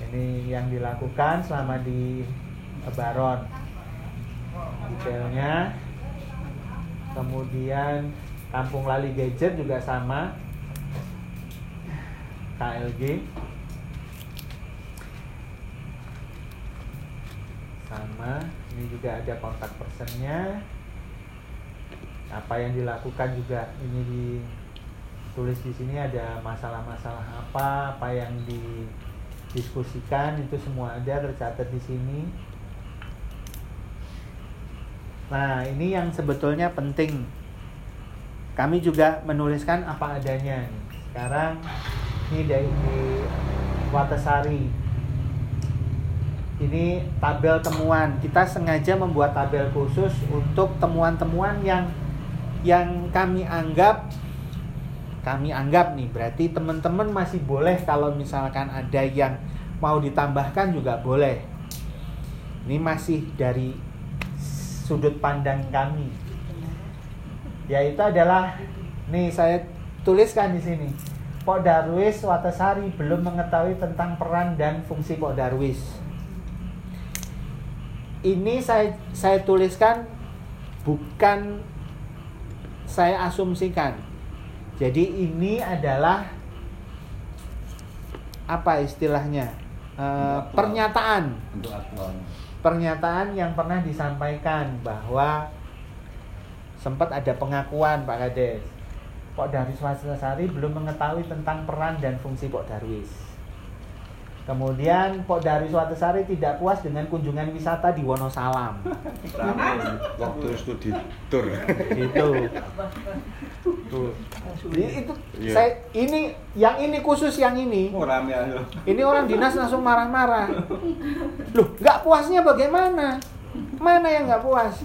Ini yang dilakukan selama di Baron detailnya. Kemudian Kampung Lali Gadget juga sama KLG sama ini juga ada kontak personnya. Apa yang dilakukan juga ini ditulis di sini ada masalah-masalah apa apa yang didiskusikan itu semua ada tercatat di sini. Nah ini yang sebetulnya penting. Kami juga menuliskan apa adanya sekarang ini dari Watasari ini tabel temuan. Kita sengaja membuat tabel khusus untuk temuan-temuan yang yang kami anggap kami anggap nih. Berarti teman-teman masih boleh kalau misalkan ada yang mau ditambahkan juga boleh. Ini masih dari sudut pandang kami. Yaitu adalah nih saya tuliskan di sini Pok Darwis Watasari belum mengetahui tentang peran dan fungsi Pok Darwis ini saya saya tuliskan bukan saya asumsikan. Jadi ini adalah apa istilahnya? E, pernyataan. Untuk. Pernyataan yang pernah disampaikan bahwa sempat ada pengakuan Pak Kades. Pok Darwis Wasasari belum mengetahui tentang peran dan fungsi Pok Darwis. Kemudian Pok Darwis Watasari tidak puas dengan kunjungan wisata di Wonosalam. Waktu studi tour. Itu. Tuh. Jadi itu Iya. saya ini yang ini khusus yang ini. Oh, rame. Ini orang dinas langsung marah-marah. Loh, nggak puasnya bagaimana? Mana yang nggak puas?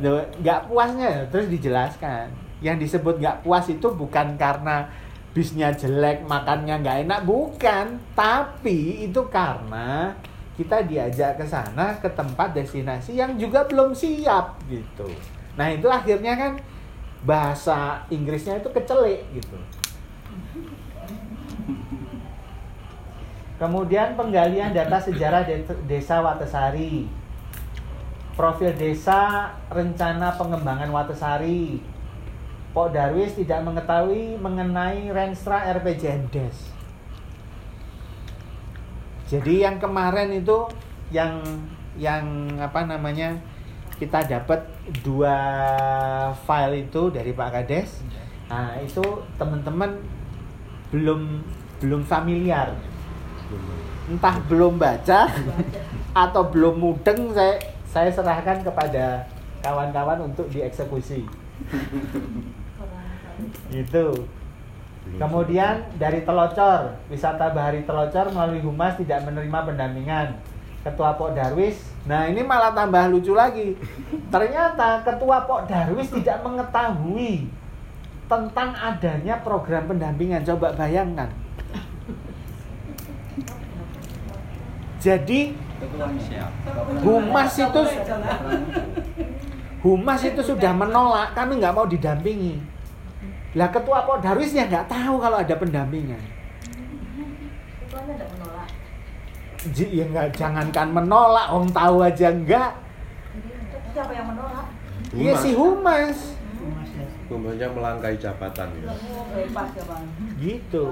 Loh, nggak puasnya terus dijelaskan. Yang disebut nggak puas itu bukan karena bisnya jelek, makannya nggak enak, bukan. Tapi itu karena kita diajak ke sana ke tempat destinasi yang juga belum siap gitu. Nah itu akhirnya kan bahasa Inggrisnya itu kecelik gitu. Kemudian penggalian data sejarah de- desa Watesari. Profil desa rencana pengembangan Watesari. Pok Darwis tidak mengetahui mengenai Renstra RPJMDes. Jadi yang kemarin itu yang yang apa namanya kita dapat dua file itu dari Pak Kades. Nah itu teman-teman belum belum familiar entah belum baca atau belum mudeng saya saya serahkan kepada kawan-kawan untuk dieksekusi gitu. Kemudian dari Telocor wisata bahari Telocor melalui humas tidak menerima pendampingan. Ketua Pok Darwis nah ini malah tambah lucu lagi. Ternyata ketua Pok Darwis tidak mengetahui tentang adanya program pendampingan. Coba bayangkan. Jadi humas itu humas itu sudah menolak kami nggak mau didampingi lah ketua Pok Darwis ya nggak tahu kalau ada pendampingan. Ketuanya tidak menolak. Ji- ya nggak jangankan menolak om tahu aja enggak Terus siapa yang menolak? ya si humas. Humasnya melangkai jabatan. Ya. Ya gitu.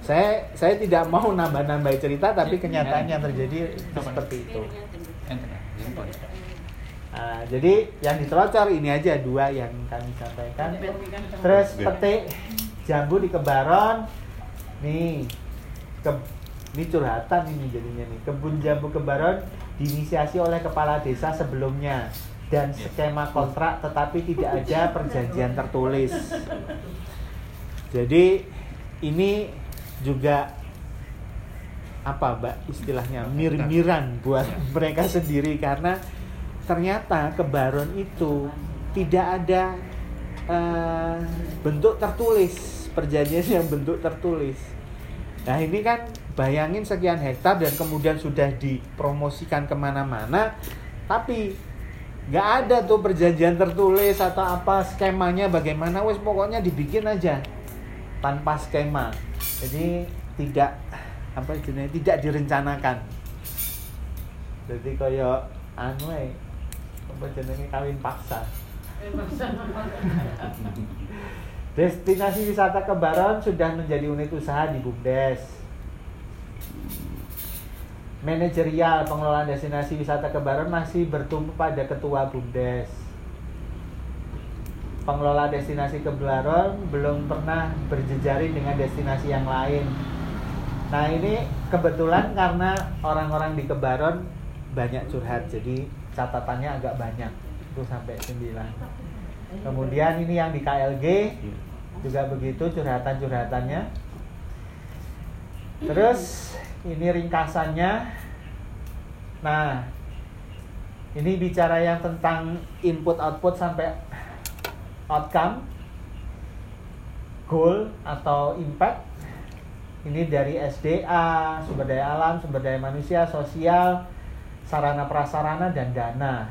Saya saya tidak mau nambah-nambah cerita tapi kenyataannya terjadi seperti itu Nah, jadi yang ditelocor ini aja dua yang kami sampaikan. Terus petik jambu di Kebaron. Nih. Ke, ini curhatan ini jadinya nih. Kebun jambu Kebaron diinisiasi oleh kepala desa sebelumnya dan skema kontrak tetapi tidak ada perjanjian tertulis. Jadi ini juga apa mbak istilahnya mir-miran buat mereka sendiri karena ternyata kebaron itu tidak ada eh, bentuk tertulis perjanjian yang bentuk tertulis. Nah ini kan bayangin sekian hektar dan kemudian sudah dipromosikan ke mana-mana tapi nggak ada tuh perjanjian tertulis atau apa skemanya bagaimana wes pokoknya dibikin aja tanpa skema. Jadi tidak apa jenis tidak direncanakan. Jadi kayak anu ae, apa jenenge kawin paksa Destinasi wisata Kebaron sudah menjadi unit usaha di BUMDes. Manajerial pengelolaan destinasi wisata Kebaron masih bertumpu pada ketua BUMDes. pengelola destinasi Kebaron belum pernah berjejaring dengan destinasi yang lain. Nah ini kebetulan karena orang-orang di Kebaron banyak curhat, jadi catatannya agak banyak itu sampai 9. Kemudian ini yang di KLG juga begitu curhatan-curhatannya. Terus ini ringkasannya. Nah, ini bicara yang tentang input output sampai outcome, goal atau impact. Ini dari SDA, sumber daya alam, sumber daya manusia, sosial, sarana prasarana dan dana.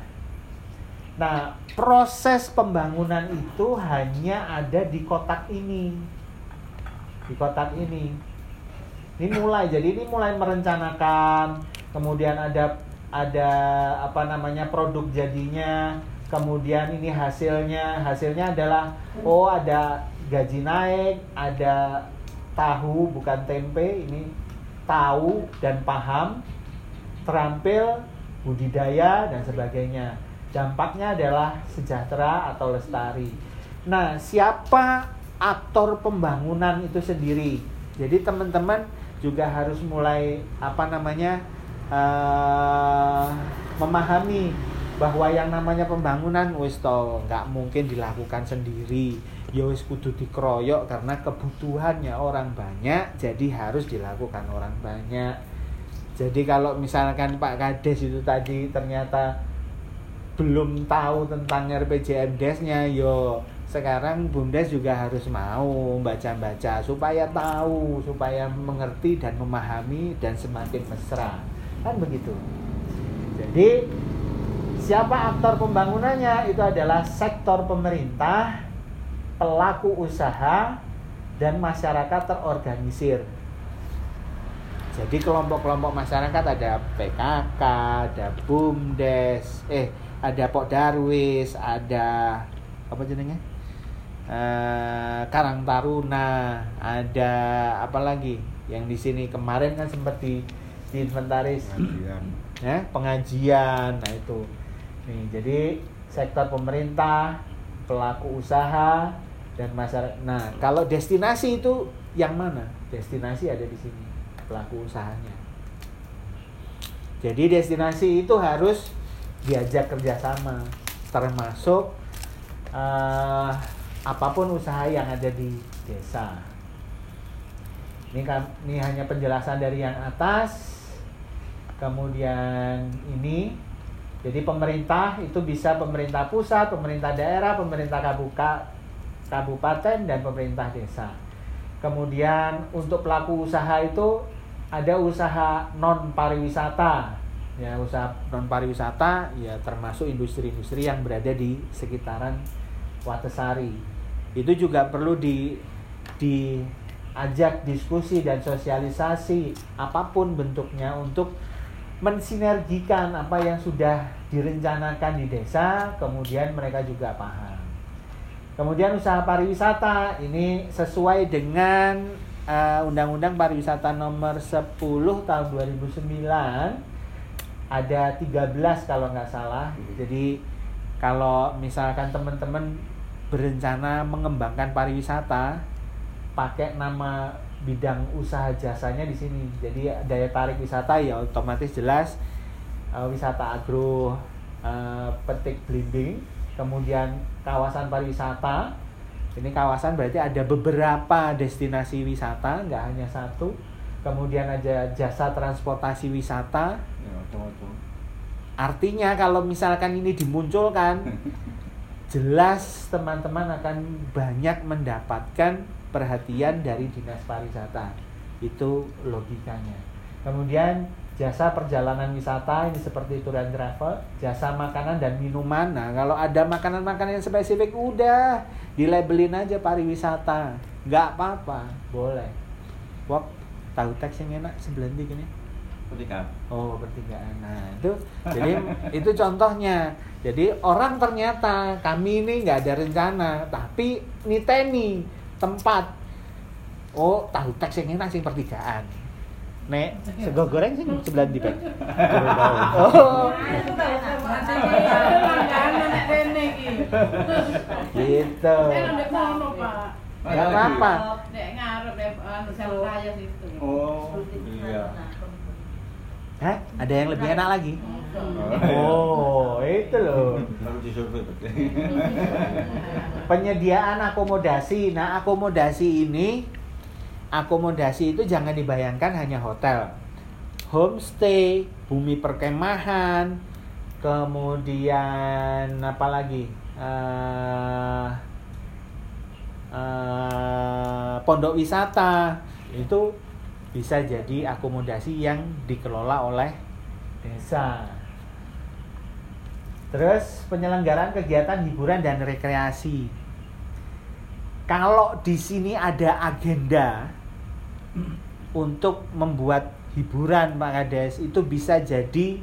Nah, proses pembangunan itu hanya ada di kotak ini. Di kotak ini. Ini mulai, jadi ini mulai merencanakan, kemudian ada ada apa namanya produk jadinya, kemudian ini hasilnya, hasilnya adalah oh ada gaji naik, ada tahu bukan tempe, ini tahu dan paham, terampil, budidaya dan sebagainya. Dampaknya adalah sejahtera atau lestari. Nah, siapa aktor pembangunan itu sendiri? Jadi teman-teman juga harus mulai apa namanya uh, memahami bahwa yang namanya pembangunan wis to nggak mungkin dilakukan sendiri ya wis kudu dikeroyok karena kebutuhannya orang banyak jadi harus dilakukan orang banyak jadi kalau misalkan Pak Kades itu tadi ternyata belum tahu tentang RPJMDes-nya yo sekarang Bumdes juga harus mau baca-baca supaya tahu, supaya mengerti dan memahami dan semakin mesra. Kan begitu. Jadi siapa aktor pembangunannya? Itu adalah sektor pemerintah, pelaku usaha dan masyarakat terorganisir. Jadi kelompok-kelompok masyarakat ada PKK, ada BUMDes, eh ada Pok Darwis, ada apa jenenge? Uh, Karang Taruna, ada apa lagi? Yang di sini kemarin kan sempat di, di inventaris Pengajian. ya, pengajian. Nah, itu. Nih, jadi sektor pemerintah, pelaku usaha dan masyarakat. Nah, kalau destinasi itu yang mana? Destinasi ada di sini, pelaku usahanya. Jadi destinasi itu harus diajak kerjasama, termasuk uh, apa pun usaha yang ada di desa. Ini kan ini hanya penjelasan dari yang atas. Kemudian ini jadi pemerintah itu bisa pemerintah pusat, pemerintah daerah, pemerintah kabuka, kabupaten dan pemerintah desa. Kemudian untuk pelaku usaha itu ada usaha non pariwisata. Ya, usaha non pariwisata ya termasuk industri-industri yang berada di sekitaran Watesari. Itu juga perlu di diajak diskusi dan sosialisasi apa pun bentuknya untuk mensinergikan apa yang sudah direncanakan di desa, kemudian mereka juga paham. Kemudian usaha pariwisata ini sesuai dengan uh, Undang-Undang Pariwisata Nomor 10 Tahun 2009 ada 13 kalau nggak salah. Jadi kalau misalkan teman-teman berencana mengembangkan pariwisata pakai nama bidang usaha jasanya di sini. Jadi daya tarik wisata ya otomatis jelas uh, wisata agro, uh, petik belimbing, kemudian kawasan pariwisata. Ini kawasan berarti ada beberapa destinasi wisata, nggak hanya satu. Kemudian ada jasa transportasi wisata. Ya. Artinya kalau misalkan ini dimunculkan, jelas teman-teman akan banyak mendapatkan perhatian dari dinas pariwisata. Itu logikanya. Kemudian jasa perjalanan wisata ini seperti tour and travel, jasa makanan dan minuman. Nah, kalau ada makanan-makanan yang spesifik udah dilabelin aja pariwisata. nggak apa-apa, boleh. Wok, tahu teks yang enak sebelah ini. ketika Oh, pertigaan. Nah, itu jadi itu contohnya. Jadi orang ternyata kami ini nggak ada rencana, tapi niteni tempat. Oh, tahu teks yang enak sing pertigaan. Nek, sego goreng sing sebelah di Pak. Oh. Gitu ndek mono, Pak. nggak apa-apa anu situ. Oh, iya. Hah? ada yang lebih enak lagi Oh, oh itu loh penyediaan akomodasi. Nah, akomodasi ini akomodasi itu jangan dibayangkan hanya hotel. Homestay, bumi perkemahan, kemudian apa lagi? Eh, eh, pondok wisata itu bisa jadi akomodasi yang dikelola oleh desa. Terus penyelenggaraan kegiatan hiburan dan rekreasi. Kalau di sini ada agenda untuk membuat hiburan Pak Kades itu bisa jadi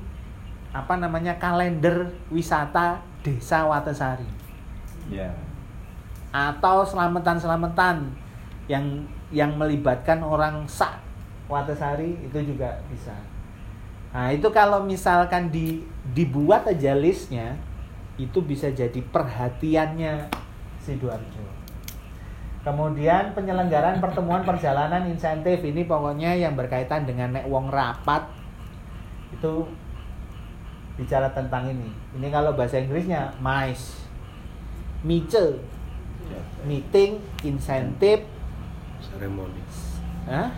apa namanya kalender wisata Desa Watesari Ya. atau selamatan-selamatan yang yang melibatkan orang sak Watesari itu juga bisa. Nah, itu kalau misalkan di dibuat aja listnya itu bisa jadi perhatiannya Sidoarjo. Kemudian penyelenggaraan pertemuan perjalanan insentif ini pokoknya yang berkaitan dengan nek wong rapat itu bicara tentang ini. Ini kalau bahasa Inggrisnya MICE. MICE. Meeting insentif seremoni Hah?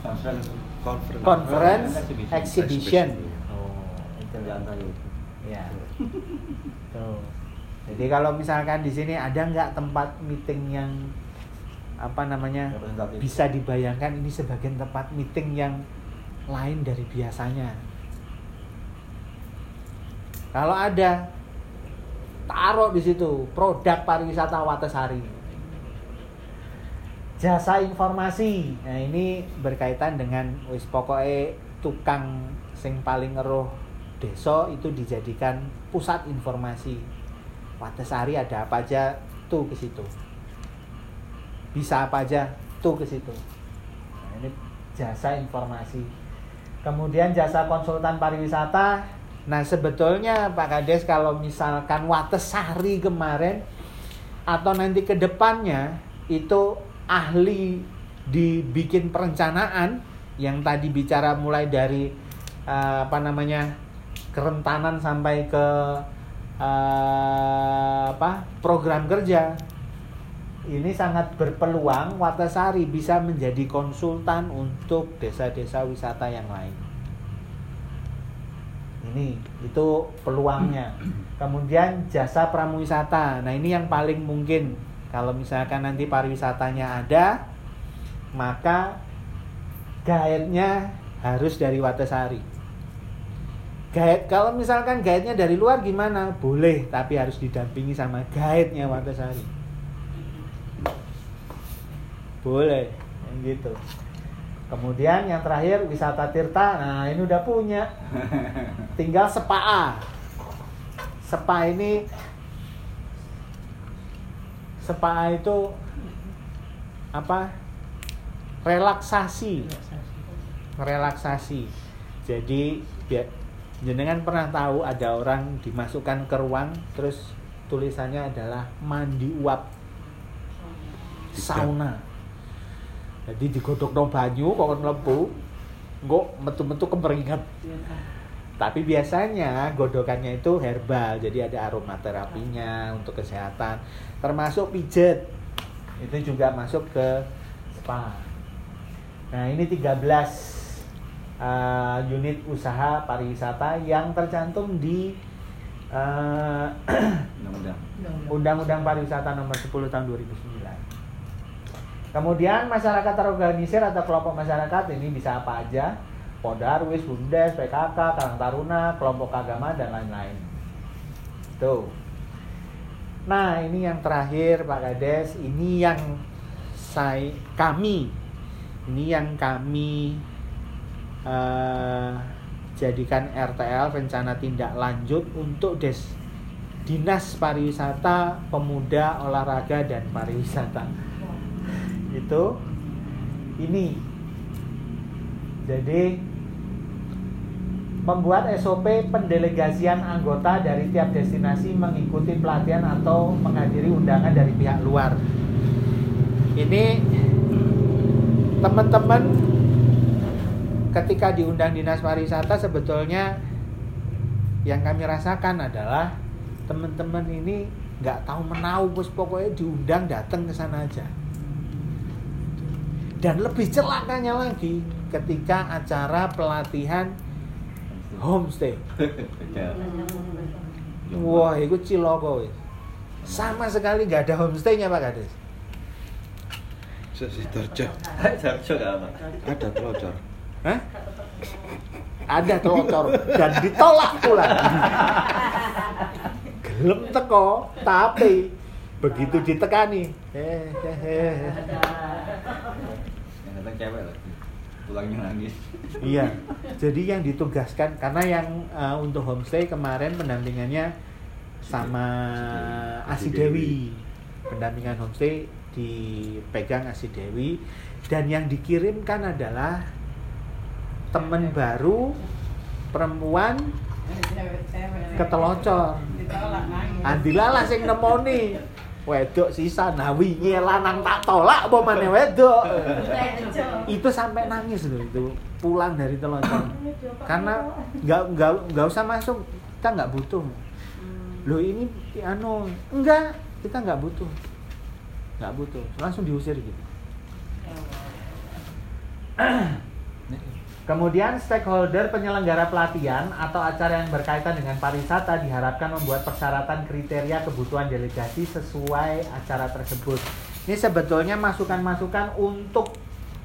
Conference. conference conference Exhibition. exhibition. Exhibition. Oh, itu. Ya. Tuh. Jadi kalau misalkan di sini ada nggak tempat meeting yang apa namanya bisa dibayangkan ini sebagai tempat meeting yang lain dari biasanya. Kalau ada taruh di situ produk pariwisata Watesari. Jasa informasi. Nah, ini berkaitan dengan wis pokoknya tukang sing paling ngeruh desa itu dijadikan pusat informasi. Watesari ada apa aja tuh ke situ. Bisa apa aja tuh ke situ. Nah, ini jasa informasi. Kemudian jasa konsultan pariwisata. Nah, sebetulnya Pak Kades kalau misalkan Watesari kemarin atau nanti ke depannya itu ahli dibikin perencanaan yang tadi bicara mulai dari eh, apa namanya kerentanan sampai ke eh, apa program kerja ini sangat berpeluang Watasari bisa menjadi konsultan untuk desa-desa wisata yang lain. Ini itu peluangnya. Kemudian jasa pramuwisata. Nah, ini yang paling mungkin kalau misalkan nanti pariwisatanya ada, maka guide-nya harus dari Watasari. Guide kalau misalkan guide-nya dari luar gimana? Boleh, tapi harus didampingi sama guide-nya Watasari. Boleh, yang gitu. Kemudian yang terakhir wisata Tirta. Nah, ini udah punya. Tinggal spa. Spa ini spa itu apa? Relaksasi. Relaksasi. Jadi biar jenengan pernah tahu ada orang dimasukkan ke ruang terus tulisannya adalah mandi uap. Sauna. Jadi digodok no banyu kok mlebu kok metu-metu kemeringat. Tapi biasanya godokannya itu herbal jadi ada aromaterapinya untuk kesehatan. Termasuk pijet itu juga masuk ke spa. Nah ini 13 uh, unit usaha pariwisata yang tercantum di uh, Undang-undang. Undang-Undang Pariwisata Nomor 10 Tahun 2009. Kemudian masyarakat terorganisir atau kelompok masyarakat ini bisa apa aja? Podarwis, Bumdes, PKK, Karang Taruna, kelompok agama dan lain-lain. Tuh. Nah, ini yang terakhir Pak Kades, ini yang saya kami ini yang kami eh, jadikan RTL rencana tindak lanjut untuk des Dinas Pariwisata, Pemuda, Olahraga dan Pariwisata. Itu ini. Jadi membuat SOP pendelegasian anggota dari tiap destinasi mengikuti pelatihan atau menghadiri undangan dari pihak luar. Ini teman-teman ketika diundang dinas pariwisata sebetulnya yang kami rasakan adalah teman-teman ini nggak tahu menau bos pokoknya diundang datang ke sana aja dan lebih celakanya lagi ketika acara pelatihan homestay wah itu ciloko wis. sama sekali nggak ada homestaynya pak kades Sidoarjo. Gak apa. Ada telocor. Hah? ada telocor dan ditolak pula gelem teko tapi begitu ditekani eh. Yang datang cewek lagi. Pulangnya nangis. Iya, jadi yang ditugaskan karena yang eh, untuk homestay kemarin pendampingannya sama Asi Dewi. Pendampingan homestay dipegang Asi Dewi dan yang dikirimkan adalah teman baru perempuan ketelocor. Andilalah sing nemoni. Wedok sisa wingi lanang tak tolak apa maneh wedok. itu sampai nangis loh itu pulang dari telocor karena nggak nggak nggak usah masuk kita nggak butuh loh ini anu enggak kita nggak butuh nggak butuh langsung diusir gitu Kemudian stakeholder penyelenggara pelatihan atau acara yang berkaitan dengan pariwisata diharapkan membuat persyaratan kriteria kebutuhan delegasi sesuai acara tersebut. Ini sebetulnya masukan-masukan untuk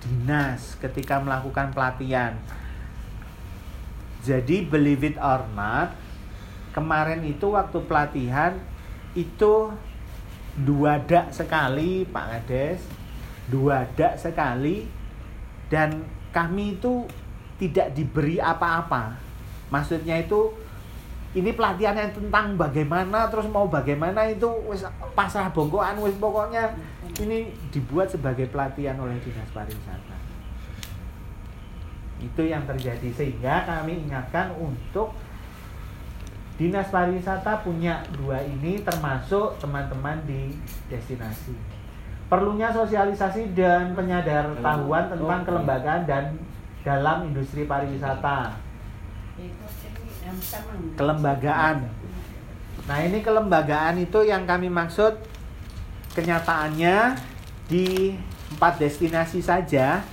dinas ketika melakukan pelatihan. Jadi believe it or not, kemarin itu waktu pelatihan itu dua dak sekali Pak Kades, dua dak sekali dan kami itu tidak diberi apa-apa. Maksudnya itu ini pelatihan yang tentang bagaimana terus mau bagaimana itu wis pasrah bongkoan wis pokoknya ini dibuat sebagai pelatihan oleh dinas pariwisata. Itu yang terjadi sehingga kami ingatkan untuk dinas pariwisata punya dua ini termasuk teman-teman di destinasi. Perlunya sosialisasi dan penyadaran tentang kelembagaan dan dalam industri pariwisata. Kelembagaan. Nah, ini kelembagaan itu yang kami maksud kenyataannya di empat destinasi saja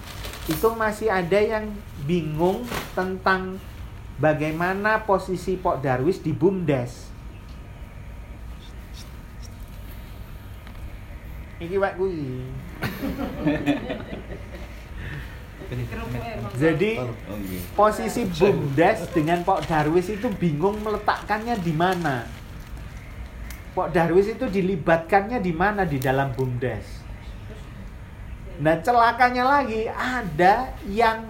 itu masih ada yang bingung tentang bagaimana posisi Pok Darwis di BUMDes. Iki wak kuwi. Jadi Oh iya. posisi BUMDes dengan Pok Darwis itu bingung meletakkannya di mana. Pok Darwis itu dilibatkannya di mana di dalam BUMDes. Nah celakanya lagi ada yang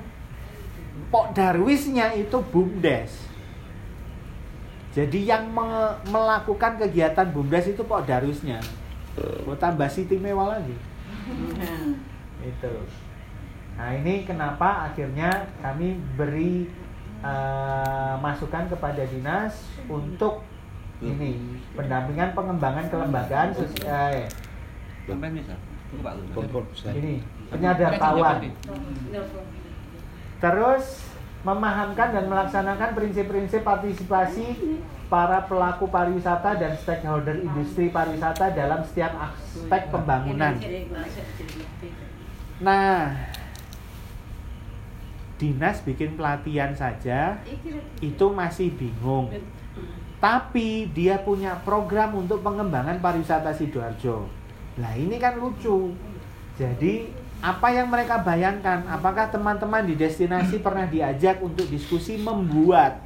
Pok Darwisnya itu BUMDes. Jadi yang me- melakukan kegiatan BUMDes itu Pok Darwisnya. Mau tambah Mewah lagi. Itu. Nah ini kenapa akhirnya kami beri eh, masukan kepada dinas untuk ini pendampingan pengembangan kelembagaan sos- eh, ini penyadartawan. Terus memahamkan dan melaksanakan prinsip-prinsip partisipasi para pelaku pariwisata dan stakeholder industri pariwisata dalam setiap aspek pembangunan. Nah, dinas bikin pelatihan saja itu masih bingung. Tapi dia punya program untuk pengembangan pariwisata Sidoarjo. Nah, ini kan lucu. Jadi, apa yang mereka bayangkan? Apakah teman-teman di destinasi pernah diajak untuk diskusi membuat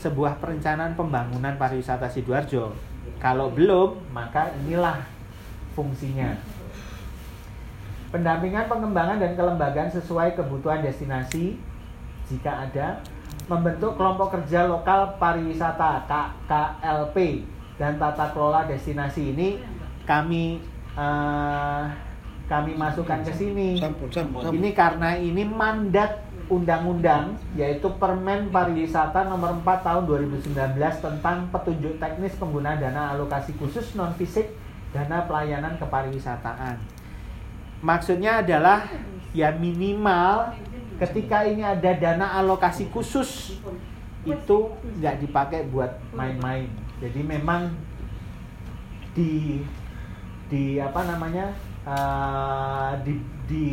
sebuah perencanaan pembangunan pariwisata Sidoarjo? Kalau belum, maka inilah fungsinya. Pendampingan pengembangan dan kelembagaan sesuai kebutuhan destinasi jika ada membentuk kelompok kerja lokal pariwisata KKLP dan tata kelola destinasi ini kami eh, kami masukkan ke sini. Ini karena ini mandat undang-undang yaitu Permen Pariwisata nomor 4 tahun 2019 tentang petunjuk teknis penggunaan dana alokasi khusus non fisik dana pelayanan kepariwisataan. Maksudnya adalah ya minimal ketika ini ada dana alokasi khusus itu nggak dipakai buat main-main. Jadi memang di di apa namanya eh, di, di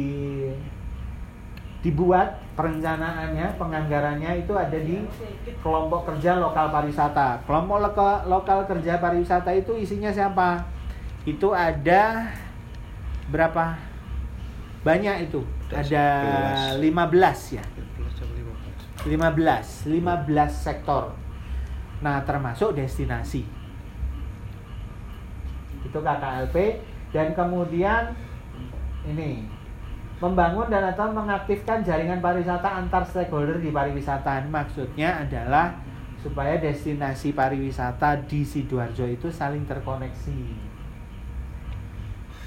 dibuat perencanaannya penganggarannya itu ada di kelompok kerja lokal pariwisata. Kelompok lokal, lokal kerja pariwisata itu isinya siapa? Itu ada berapa banyak itu. Ada 15 ya. 15 15 sektor. Nah termasuk destinasi. Itu KKLP dan kemudian ini membangun dan atau mengaktifkan jaringan pariwisata antar stakeholder di pariwisata. Maksudnya adalah supaya destinasi pariwisata di sidoarjo itu saling terkoneksi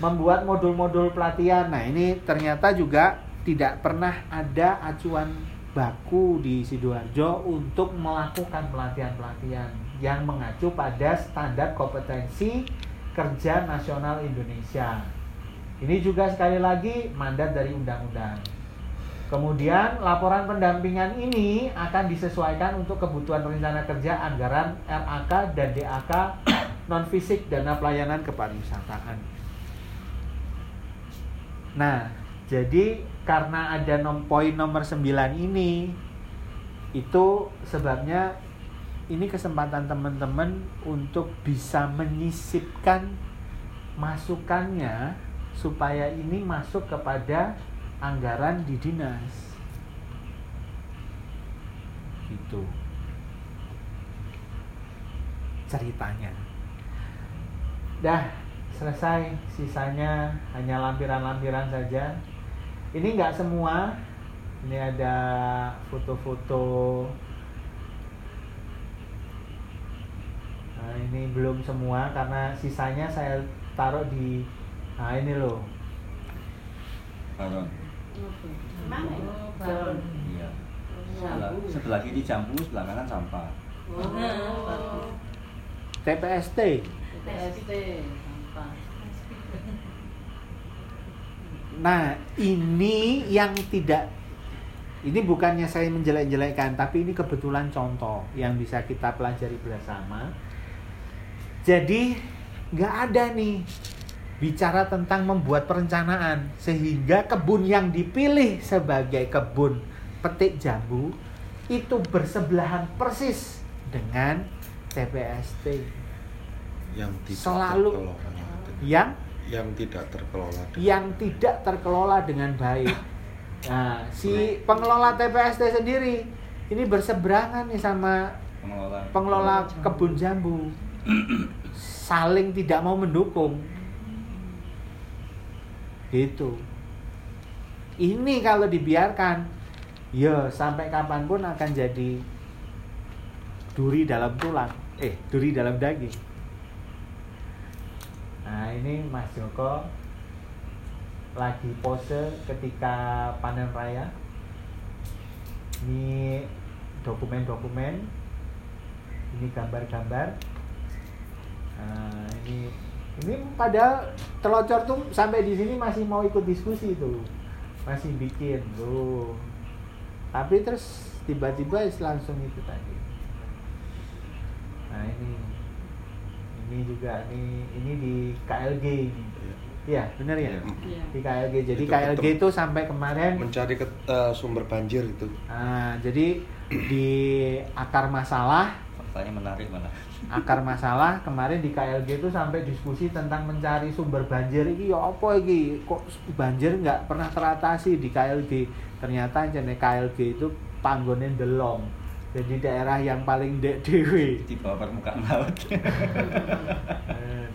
membuat modul-modul pelatihan nah ini ternyata juga tidak pernah ada acuan baku di sidoarjo untuk melakukan pelatihan-pelatihan yang mengacu pada standar kompetensi kerja nasional Indonesia ini juga sekali lagi mandat dari undang-undang. Kemudian laporan pendampingan ini akan disesuaikan untuk kebutuhan rencana kerja anggaran RAK dan DAK non fisik dana pelayanan kepariwisataan. Nah, jadi karena ada nom poin nomor 9 ini itu sebabnya ini kesempatan teman-teman untuk bisa menyisipkan masukannya supaya ini masuk kepada anggaran di dinas. Gitu. Ceritanya. Dah selesai, sisanya hanya lampiran-lampiran saja. Ini nggak semua. Ini ada foto-foto. Nah, ini belum semua karena sisanya saya taruh di Nah ini loh. Balon. Mana ya? Balon. Iya. Sebelah, sebelah kiri jambu, sebelah kanan sampah. Oh. TPST. TST. Sampah. Nah ini yang tidak ini bukannya saya menjelek-jelekkan, tapi ini kebetulan contoh yang bisa kita pelajari bersama. Jadi nggak ada nih bicara tentang membuat perencanaan sehingga kebun yang dipilih sebagai kebun petik jambu itu bersebelahan persis dengan TPST yang Selalu. yang yang tidak terkelola yang tidak terkelola dengan baik. Nah, si pengelola TPST sendiri ini berseberangan nih sama Pengelola. pengelola kebun jambu. Saling tidak mau mendukung. Gitu. Ini kalau dibiarkan, ya sampai kapan pun akan jadi duri dalam tulang. Eh, duri dalam daging. Nah, ini Mas Joko lagi pose ketika panen raya. Ini dokumen-dokumen. Ini gambar-gambar. Nah, ini ini padahal telocor tuh sampai di sini masih mau ikut diskusi tuh. Masih bikin tuh. Tapi terus tiba-tiba langsung itu tadi. Nah, ini ini juga ini ini di KLG ini. Iya, benar ya? Iya. Di KLG. Jadi Itu KLG itu sampai kemarin mencari ke, eh, sumber banjir itu Nah, jadi di akar masalah, Faktanya menarik mana? akar masalah kemarin di KLG itu sampai diskusi tentang mencari sumber banjir ini ya apa iki? Kok banjir nggak pernah teratasi di KLG? Ternyata jenis KLG itu panggonen delong. Jadi daerah yang paling dek dewe. Di bawah permukaan laut. Nah.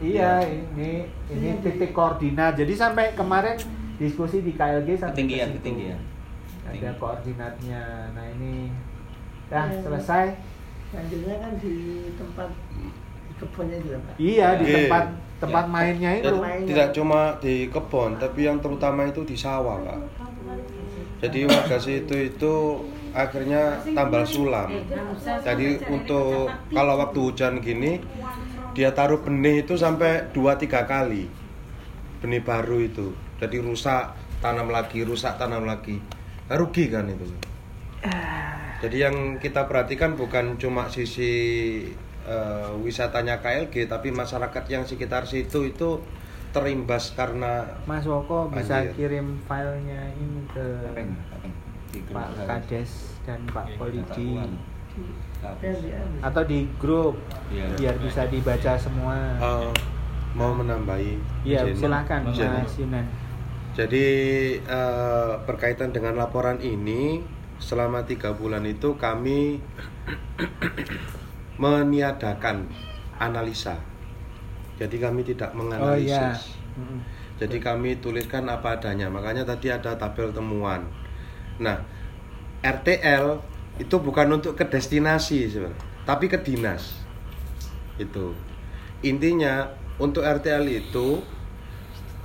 Iya, ini ini titik koordinat. Jadi sampai kemarin diskusi di KLG sampai ketinggian, ke ketinggian. Ada koordinatnya. Nah, ini dah Iya. selesai. Banjirnya kan di tempat di kebunnya juga Pak. Iya, di Iya. tempat tempat mainnya itu. Tidak cuma di kebun, tapi yang terutama itu di sawah, Pak. Jadi warga situ itu akhirnya tambal sulam. Jadi untuk kalau waktu hujan gini, dia taruh benih itu sampai 2-3 kali. Benih baru itu. Jadi rusak, tanam lagi, rusak, tanam lagi. Nah, rugi kan itu. Jadi yang kita perhatikan bukan cuma sisi eh, wisatanya KLG, tapi masyarakat yang sekitar situ itu terimbas karena Mas Woko bisa Banjir. kirim filenya ini ke grup Pak. Kades dan Pak Polidi atau di grup Iya. biar bisa dibaca semua. eh, mau menambahi. Iya, izin. silakan. Mas Yunan. Jadi eh, berkaitan dengan laporan ini selama tiga bulan itu kami meniadakan analisa. Jadi kami tidak Oh iya. menganalisis. Mm-mm. Jadi kami tuliskan apa adanya. Makanya tadi ada tabel temuan. Nah, RTL itu bukan untuk ke destinasi sebenarnya, tapi ke dinas. Itu. Intinya untuk RTL itu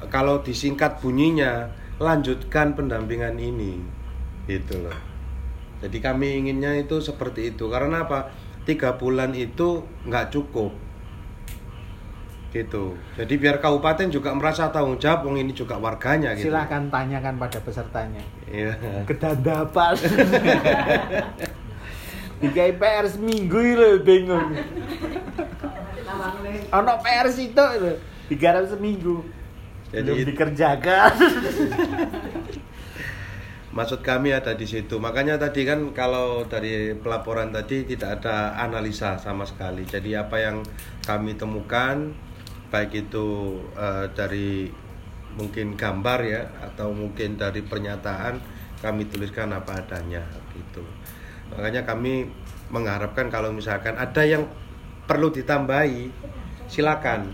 kalau disingkat bunyinya lanjutkan pendampingan ini. Gitu loh. Jadi kami inginnya itu seperti itu. Karena apa? Tiga bulan itu nggak cukup gitu. Jadi biar kabupaten juga merasa tanggung jawab, wong ini juga warganya gitu. Silahkan tanyakan pada pesertanya. Iya. Kedandapan. Tiga PR seminggu lho bingung. Ono PR situ lho. Digarap seminggu. Jadi Belum dikerjakan. Maksud kami ada di situ. Makanya tadi kan kalau dari pelaporan tadi tidak ada analisa sama sekali. Jadi apa yang kami temukan baik itu eh, dari mungkin gambar ya atau mungkin dari pernyataan kami tuliskan apa adanya gitu. Makanya kami mengharapkan kalau misalkan ada yang perlu ditambahi silakan.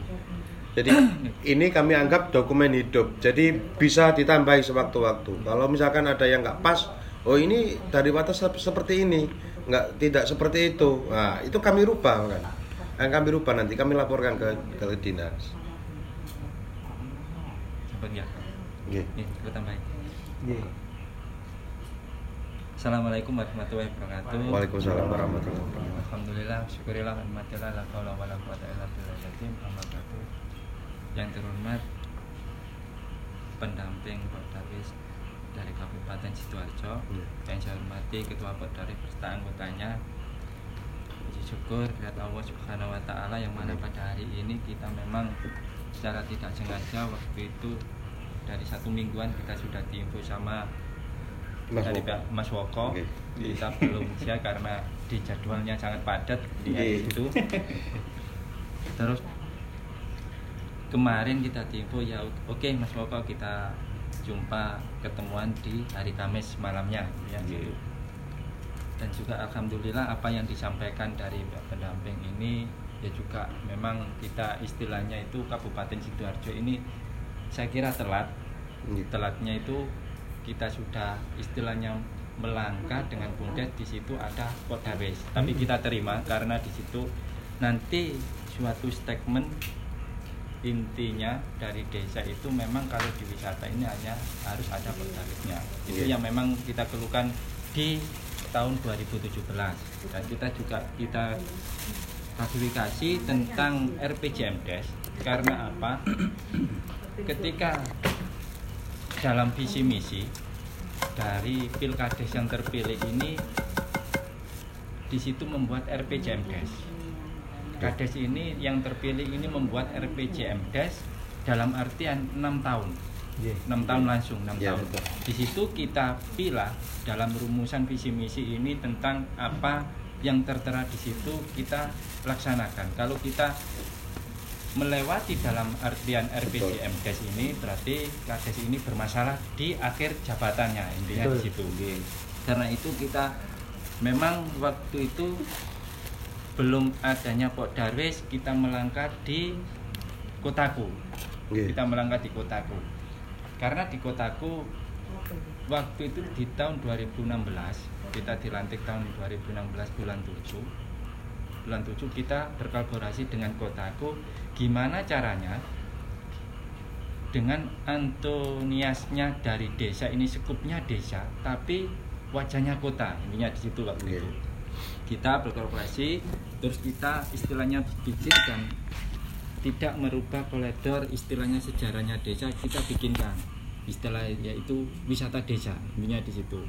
Jadi ini kami anggap dokumen hidup. Jadi bisa ditambahi sewaktu-waktu. Kalau misalkan ada yang nggak pas, oh ini dari batas sep- seperti ini, nggak tidak seperti itu. Nah itu kami rubah kan. Yang kami rubah nanti kami laporkan ke ke dinas. Cepet ya. Tambahin. Assalamualaikum warahmatullahi wabarakatuh. Waalaikumsalam warahmatullahi wabarakatuh. Alhamdulillah, syukurillah, alhamdulillah, la haula wala quwata illa billah amma ba'du. Yang terhormat pendamping Portalis dari Kabupaten Sidoarjo Iya. yang saya hormati Ketua Portalis beserta anggotanya Puji syukur kepada Allah Subhanahu wa taala yang mana pada hari ini kita memang secara tidak sengaja waktu itu dari satu mingguan kita sudah diinfo sama Mas dari Woko. Pak Mas Woko Oke. kita belum siap karena di jadwalnya sangat padat di hari Iya. itu terus kemarin kita diinfo ya oke Mas Woko kita jumpa ketemuan di hari Kamis malamnya ya gitu. Dan juga alhamdulillah apa yang disampaikan dari pendamping ini ya juga memang kita istilahnya itu Kabupaten Sidoarjo ini saya kira telat Iya. telatnya itu kita sudah istilahnya melangkah dengan bumdes di situ ada Kodawes tapi kita terima karena di situ nanti suatu statement intinya dari desa itu memang kalau di wisata ini hanya harus ada Kodawesnya itu Iya. yang memang kita keluhkan di tahun 2017 dan kita juga kita klasifikasi tentang RPJMDes karena apa ketika dalam visi misi dari pilkades yang terpilih ini di situ membuat RPJMDes. Kades ini yang terpilih ini membuat RPJMDes dalam artian enam tahun. Iya. 6 tahun langsung 6 Ya, tahun. betul. Di situ kita pilih dalam rumusan visi misi ini tentang apa yang tertera di situ kita laksanakan. Kalau kita melewati dalam artian RPJMDes ini berarti Kades ini bermasalah di akhir jabatannya intinya di situ. Karena itu kita memang waktu itu belum adanya Pok Darwis kita melangkah di kotaku Oke. kita melangkah di kotaku karena di kotaku waktu itu di tahun 2016 kita dilantik tahun 2016 bulan 7 bulan 7 kita berkolaborasi dengan kotaku. Gimana caranya? Dengan antoniasnya dari desa ini sekupnya desa tapi wajahnya kota. Intinya di situ waktu itu kita berkorporasi terus kita istilahnya bikin dan tidak merubah koridor istilahnya sejarahnya desa kita bikinkan. Istilah yaitu wisata desa intinya di situ.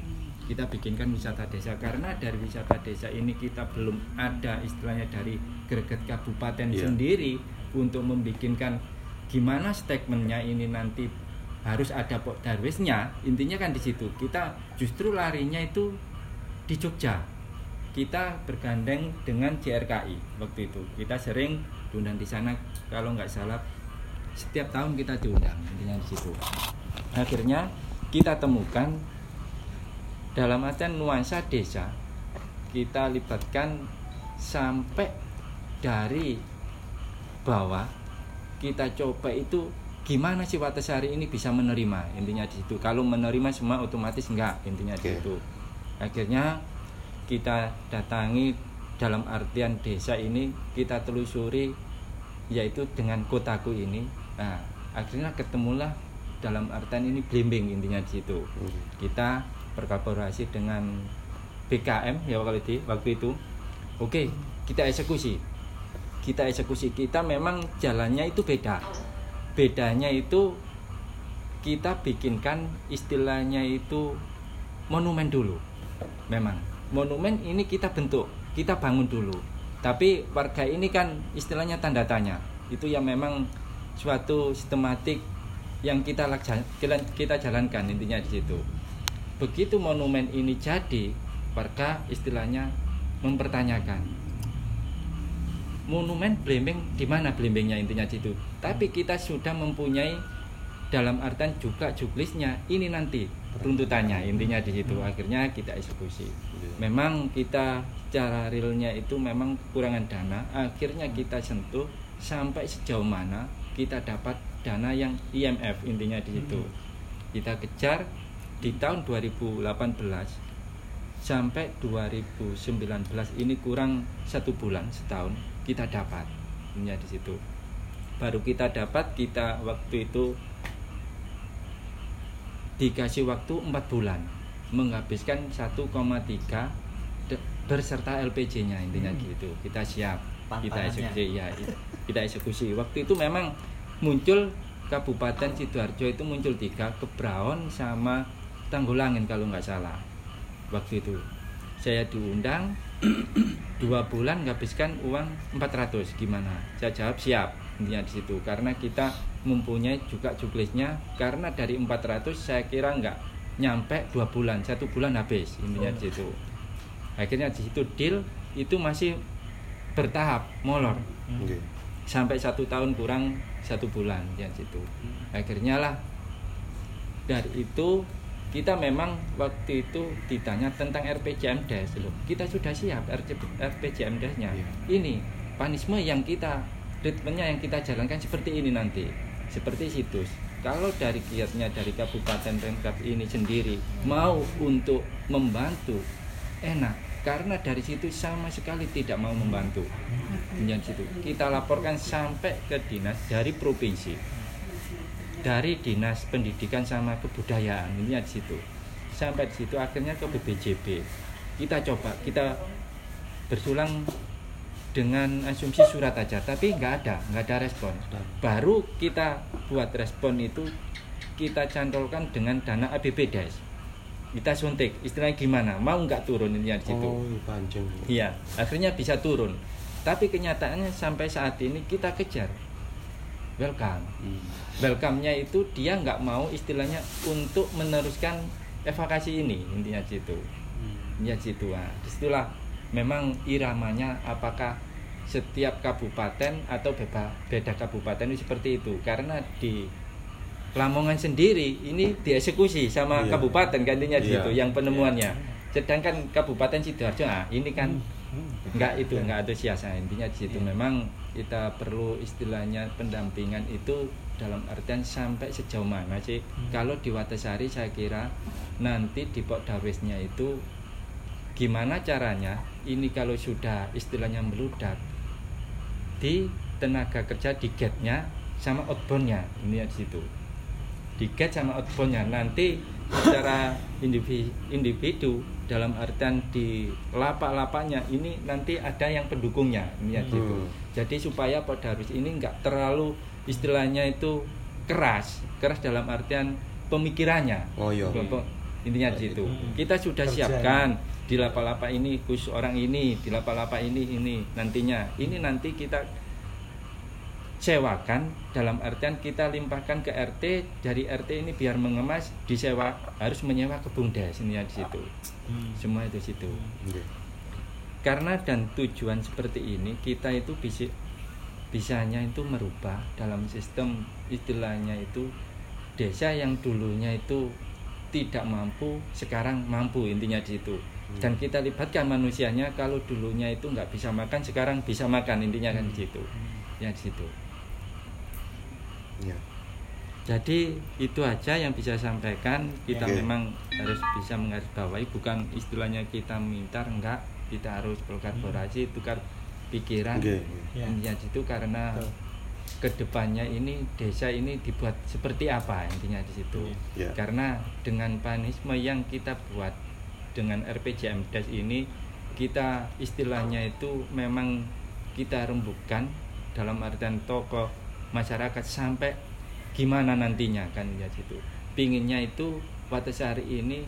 Kita bikinkan wisata desa karena dari wisata desa ini kita belum ada istilahnya dari greget kabupaten Iya. sendiri untuk membikinkan gimana statementnya ini nanti harus ada pok darwisnya. Intinya kan di situ kita justru larinya itu di Jogja. Kita bergandeng dengan JRKI waktu itu. Kita sering diundang di sana. Kalau nggak salah setiap tahun kita diundang intinya di situ. Akhirnya kita temukan dalam artian nuansa desa kita libatkan sampai dari bawah kita coba itu gimana sih Watasari ini bisa menerima intinya di situ. Kalau menerima semua otomatis enggak intinya di situ. Akhirnya kita datangi dalam artian desa ini kita telusuri yaitu dengan kotaku ini. Nah akhirnya ketemulah dalam artian ini blimbing intinya di situ. Kita berkolaborasi dengan BKM ya waktu itu waktu itu. Oke kita eksekusi. Kita eksekusi. Kita memang jalannya itu beda. Bedanya itu kita bikinkan istilahnya itu monumen dulu. Memang. Monumen ini kita bentuk kita bangun dulu. Tapi warga ini kan istilahnya tanda tanya. Itu yang memang suatu sistematik yang kita kita- jalankan intinya di situ. Begitu monumen ini jadi warga istilahnya mempertanyakan monumen Blembing di mana Blembingnya intinya di situ? Tapi kita sudah mempunyai dalam artian juga juklisnya ini nanti runtutannya intinya di situ. Akhirnya kita eksekusi. Memang kita cara realnya itu memang kekurangan dana. Akhirnya kita sentuh sampai sejauh mana kita dapat dana yang IMF intinya di situ. Kita kejar di tahun 2018 sampai 2019 ini kurang satu bulan setahun kita dapat intinya di situ. Baru kita dapat kita waktu itu dikasih waktu empat bulan menghabiskan 1,3 de- berserta LPG-nya intinya gitu. Kita siap kita eksekusi ya kita eksekusi. Waktu itu memang muncul Kabupaten sidoarjo itu muncul tiga Kebraon sama Tanggulangin kalau nggak salah waktu itu. Saya diundang dua bulan menghabiskan uang 400 gimana? Saya jawab siap intinya di situ. Karena kita mempunyai juga juklisnya karena dari 400 saya kira nggak nyampe dua bulan satu bulan habis intinya di situ akhirnya di situ deal itu masih bertahap molor. Oke. sampai satu tahun kurang satu bulan ya situ. Akhirnya lah dari itu kita memang waktu itu ditanya tentang RPJM Des loh. Kita sudah siap RPJM Desnya ini panisme yang kita ritmenya yang kita jalankan seperti ini nanti seperti situs. Kalau dari kiatnya dari Kabupaten Pemkab ini sendiri mau untuk membantu enak karena dari situ sama sekali tidak mau membantu. Yang situ. Kita laporkan sampai ke dinas dari provinsi. Dari dinas pendidikan sama kebudayaan. Ini di situ. Sampai di situ akhirnya ke BPJB kita coba kita bersulang dengan asumsi surat aja. Tapi nggak ada nggak ada respon. Baru kita buat respon itu kita cantolkan dengan dana ABBDes kita suntik istilahnya gimana mau nggak turun ini di situ Oh, iya, panjang. Iya, akhirnya bisa turun. Tapi kenyataannya sampai saat ini kita kejar. Welcome. Welcome-nya itu dia nggak mau istilahnya untuk meneruskan evakuasi ini intinya di situ. Ya situ. Nah, di situlah memang iramanya apakah setiap kabupaten atau beda, beda kabupaten itu seperti itu karena di Lamongan sendiri ini dieksekusi sama Iya. kabupaten di Iya. situ yang penemuannya. Sedangkan Kabupaten Sidoarjo ah, ini kan enggak itu enggak ada siasa intinya di situ memang kita perlu istilahnya pendampingan itu dalam artian sampai sejauh mana sih. Kalau di Watasari saya kira nanti di Pok Darwisnya itu gimana caranya ini kalau sudah istilahnya meludak di tenaga kerja di gate-nya sama outbound-nya. Ini di situ di gate sama outbound-nya nanti secara individu, individu dalam artian di lapak-lapaknya ini nanti ada yang pendukungnya ini ya situ. Hmm. jadi supaya Podarus ini nggak terlalu istilahnya itu keras keras dalam artian pemikirannya Oh, iya. Intinya di situ kita sudah Kerjanya. siapkan di lapak-lapak ini khusus orang ini di lapak-lapak ini ini nantinya ini nanti kita sewakan dalam artian kita limpahkan ke RT dari RT ini biar mengemas disewa harus menyewa ke bumdes ini ya di situ. Hmm. semua itu situ. Nggih. karena dan tujuan seperti ini kita itu bisa bisanya itu merubah dalam sistem istilahnya itu desa yang dulunya itu tidak mampu sekarang mampu intinya di situ. Dan kita libatkan manusianya kalau dulunya itu nggak bisa makan sekarang bisa makan intinya kan di situ. Ya di situ Iya. jadi itu aja yang bisa sampaikan kita Oke. memang harus bisa menggarisbawahi bukan istilahnya kita minta enggak kita harus berkolaborasi tukar pikiran Oke. Ya. intinya itu karena Betul. ke depannya ini desa ini dibuat seperti apa intinya di situ Iya. karena dengan panisme yang kita buat dengan RPJM Des ini kita istilahnya itu memang kita rembukan dalam artian tokoh masyarakat sampai gimana nantinya kan ya situ pinginnya itu Watasari ini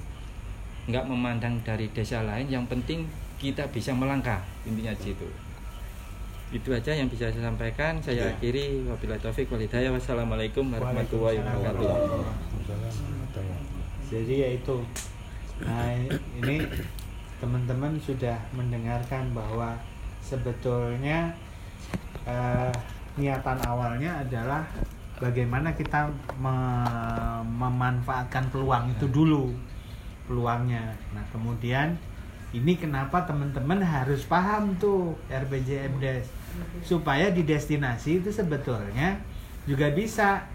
nggak memandang dari desa lain yang penting kita bisa melangkah intinya di situ itu aja yang bisa saya sampaikan. Saya Oke. akhiri. Wabillahi taufik walhidayah wassalamualaikum warahmatullahi wabarakatuh. Jadi ya itu. Nah, ini teman-teman sudah mendengarkan bahwa sebetulnya eh, niatan awalnya adalah bagaimana kita me- memanfaatkan peluang itu dulu peluangnya. Nah, kemudian ini kenapa teman-teman harus paham tuh RPJM Des supaya di destinasi itu sebetulnya juga bisa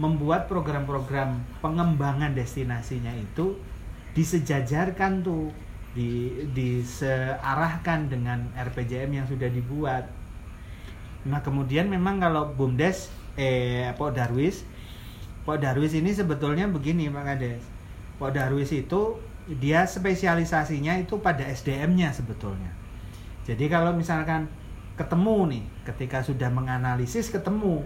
membuat program-program pengembangan destinasinya itu disejajarkan tuh di disearahkan dengan RPJM yang sudah dibuat. Nah, kemudian memang kalau BUMDes eh Pok Darwis Pok Darwis ini sebetulnya begini Pak Kades. Pok Darwis itu dia spesialisasinya itu pada SDM-nya sebetulnya. Jadi kalau misalkan ketemu nih, ketika sudah menganalisis ketemu,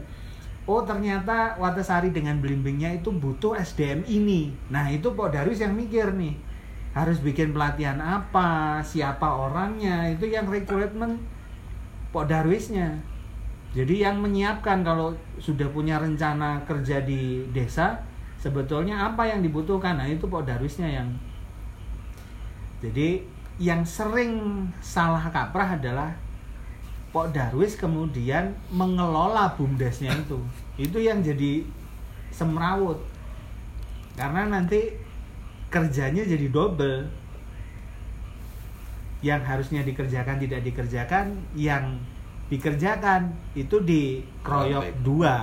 oh ternyata Watasari dengan belimbingnya itu butuh SDM ini. Nah itu Pak Darwis yang mikir nih, harus bikin pelatihan apa, siapa orangnya, itu yang rekrutmen Pak Darwisnya. Jadi yang menyiapkan kalau sudah punya rencana kerja di desa, sebetulnya apa yang dibutuhkan, nah itu Pak Darwisnya yang jadi yang sering salah kaprah adalah Pok Darwis kemudian mengelola bumdesnya itu. Itu yang jadi semrawut. Karena nanti kerjanya jadi double. Yang harusnya dikerjakan tidak dikerjakan, yang dikerjakan itu dikeroyok Robek. dua.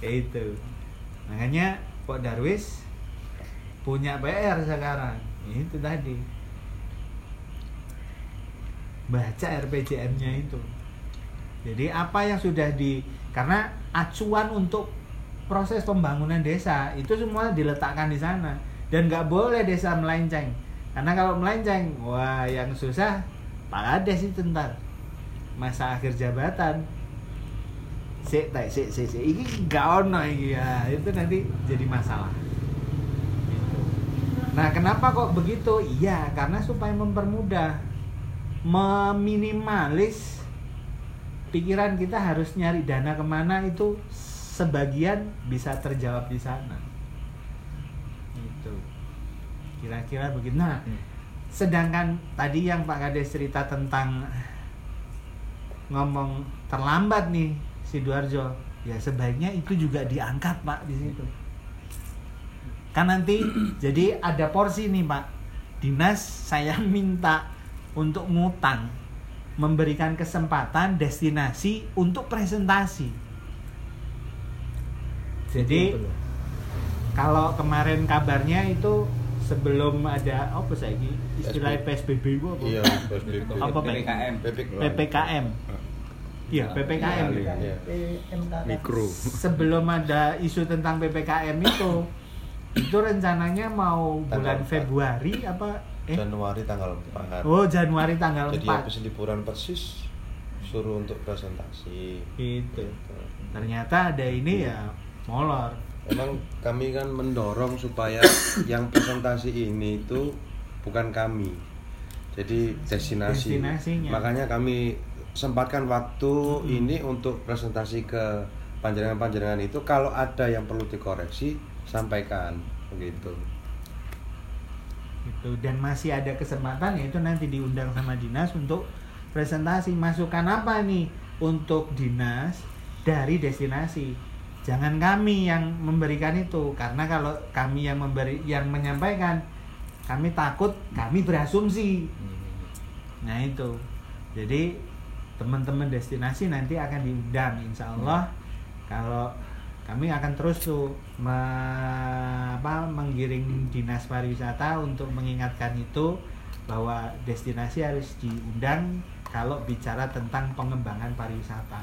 itu. Makanya Pok Darwis punya PR sekarang. Itu tadi baca RPJM-nya itu. Jadi apa yang sudah di karena acuan untuk proses pembangunan desa itu semua diletakkan di sana dan nggak boleh desa melenceng karena kalau melenceng wah yang susah Kades itu ntar masa akhir jabatan. Sik tak sik sik sik ini iki ya. Itu nanti jadi masalah. Nah kenapa kok begitu? Iya karena supaya mempermudah meminimalis pikiran kita harus nyari dana ke mana itu sebagian bisa terjawab di sana. Itu. Kira-kira begitu. Nah sedangkan tadi yang Pak Kades cerita tentang ngomong terlambat nih Sidoarjo ya sebaiknya itu juga diangkat Pak di situ. Kan nanti jadi ada porsi nih Pak. Dinas saya minta untuk ngutang memberikan kesempatan destinasi untuk presentasi. Jadi kalau kemarin kabarnya itu sebelum ada apa saya istilah PSBB itu apa? Iya, PSBB. Apa? PPKM. PPKM. PPKM. Iya, PPKM. Iya. Mikro. Sebelum ada isu tentang PPKM itu, itu rencananya mau bulan. Februari apa eh Januari tanggal 4 Oh, Januari tanggal Jadi 4. habis liburan persis suruh untuk presentasi. Gitu. Gitu. Ternyata ada ini ya molor. Emang kami kan mendorong supaya yang presentasi ini itu bukan kami. Jadi destinasi. Destinasinya. Makanya kami sempatkan waktu ini untuk presentasi ke panjenengan-panjenengan itu kalau ada yang perlu dikoreksi sampaikan begitu. Gitu. Dan masih ada kesempatan yaitu nanti diundang sama dinas untuk presentasi masukan apa nih untuk dinas dari destinasi. Jangan kami yang memberikan itu karena kalau kami yang memberi yang menyampaikan kami takut kami berasumsi. Nah itu. Jadi teman-teman destinasi nanti akan diundang insya Allah kalau kami akan terus tuh me- apa, menggiring dinas pariwisata untuk mengingatkan itu bahwa destinasi harus diundang kalau bicara tentang pengembangan pariwisata.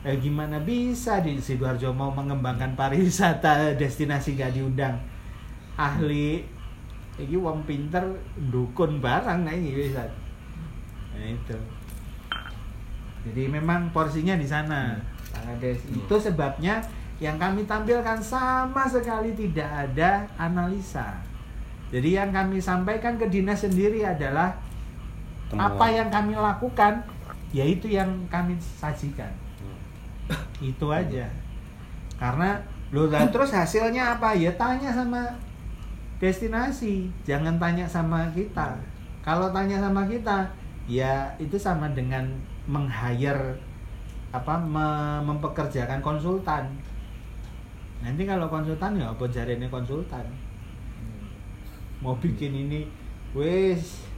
Eh, gimana bisa di sidoarjo mau mengembangkan pariwisata destinasi gak diundang? Ahli, ini wong pinter dukun barang nah ini bisa. Nah itu. Jadi memang porsinya di sana. Sangat des- Itu sebabnya yang kami tampilkan sama sekali tidak ada analisa. Jadi yang kami sampaikan ke dinas sendiri adalah Temuan. apa yang kami lakukan, yaitu yang kami sajikan. Itu aja. Karena lo lah terus hasilnya apa? Ya tanya sama destinasi, jangan tanya sama kita. Kalau tanya sama kita, ya itu sama dengan meng-hire apa me- mempekerjakan konsultan. Nanti kalau konsultan ya apa jarene konsultan. Mau bikin ini wis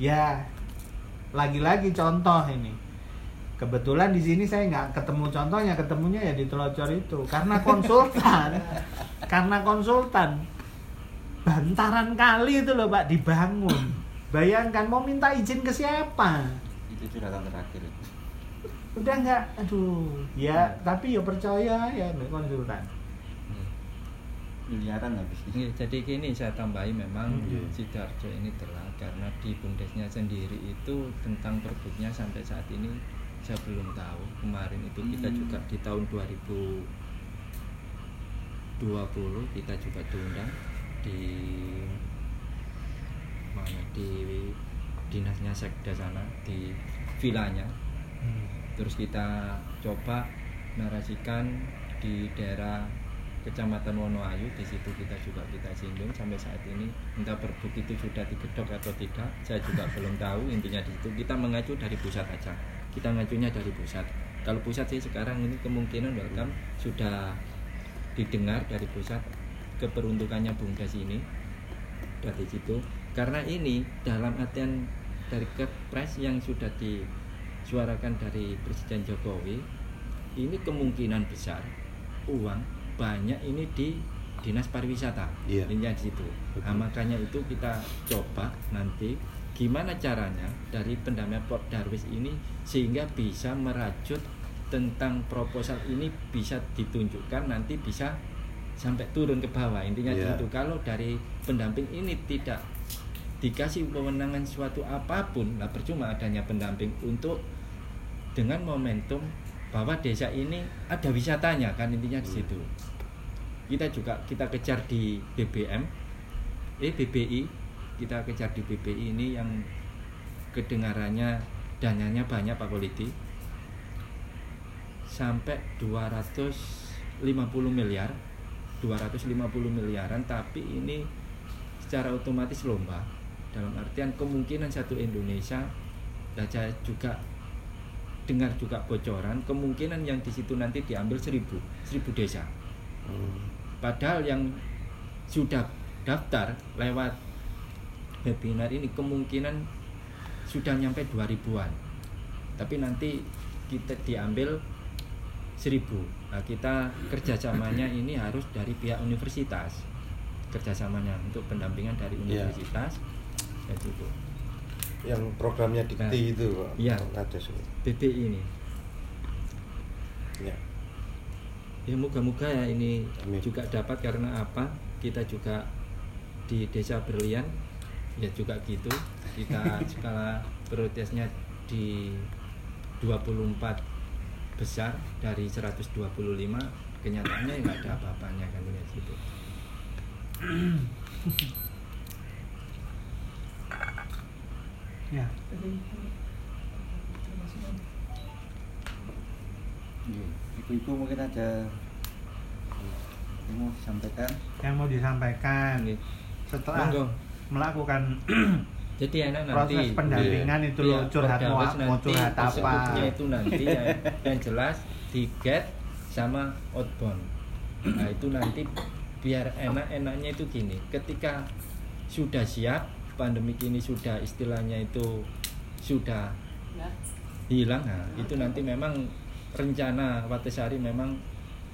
ya lagi-lagi contoh ini. Kebetulan di sini saya nggak ketemu contohnya, ketemunya ya di telocor itu karena konsultan. karena konsultan bantaran kali itu loh Pak dibangun. Bayangkan mau minta izin ke siapa? itu curhatan terakhir Udah nggak, aduh, ya tapi ya percaya ya konsultan. miliaran habis Iya, jadi gini saya tambahi memang Hmm. Sidoarjo ini telah karena di bumdesnya sendiri itu tentang perbuknya sampai saat ini saya belum tahu. Kemarin itu kita Hmm. juga di tahun 2020 kita juga diundang di mana? Di dinasnya sekda sana di vilanya. Terus kita coba narasikan di daerah kecamatan Wonoayu di situ kita juga kita singgung sampai saat ini. Entah perbuk itu sudah digedok atau tidak saya juga belum tahu intinya di situ. Kita mengacu dari pusat aja kita ngacunya dari pusat. Kalau pusat sih sekarang ini kemungkinan welcome sudah didengar dari pusat keperuntukannya bumdes ini. Dari situ. Karena ini dalam artian dari kepres yang sudah disuarakan dari Presiden Jokowi ini kemungkinan besar uang banyak ini di dinas pariwisata. Intinya di situ. Nah, makanya itu kita coba nanti gimana caranya dari pendampingan Port Darwis ini sehingga bisa merajut tentang proposal ini bisa ditunjukkan nanti bisa sampai turun ke bawah. Intinya Iya. situ kalau dari pendamping ini tidak dikasih kewenangan suatu apa pun lah percuma adanya pendamping untuk dengan momentum bahwa desa ini ada wisatanya kan intinya di situ. Kita juga kita kejar di BBM eh BBI kita kejar di BBI ini yang kedengarannya dananya banyak Pak Politi sampai 250 miliar 250 miliaran tapi ini secara otomatis lomba. Dalam artian kemungkinan satu Indonesia dan saya juga dengar juga bocoran kemungkinan yang di situ nanti diambil seribu seribu desa. Padahal yang sudah daftar lewat webinar ini kemungkinan sudah nyampe 2000-an tapi nanti kita diambil seribu nah kita kerjasamanya ini harus dari pihak universitas kerjasamanya untuk pendampingan dari Iya. universitas ya gitu yang programnya dikti Nah, itu Pak. iya. BBI ini Ya. ya moga-moga ya ini Amin. juga dapat karena apa kita juga di desa Berlian ya juga gitu kita skala prioritasnya di 24 besar dari 125 kenyataannya ya nggak ada apa-apanya kan ya gitu Ya. Iya, Ibu-ibu mungkin ada yang mau disampaikan. Yang mau disampaikan Ini. setelah Monggo. Melakukan jadi enak nanti. proses pendampingan itu loh Iya, curhat mau, curhat apa. itu nanti yang, yang jelas di get sama outbound. Nah itu nanti biar enak-enaknya itu gini. Ketika sudah siap pandemik ini sudah istilahnya itu sudah hilang nah, itu nanti memang rencana Watesari memang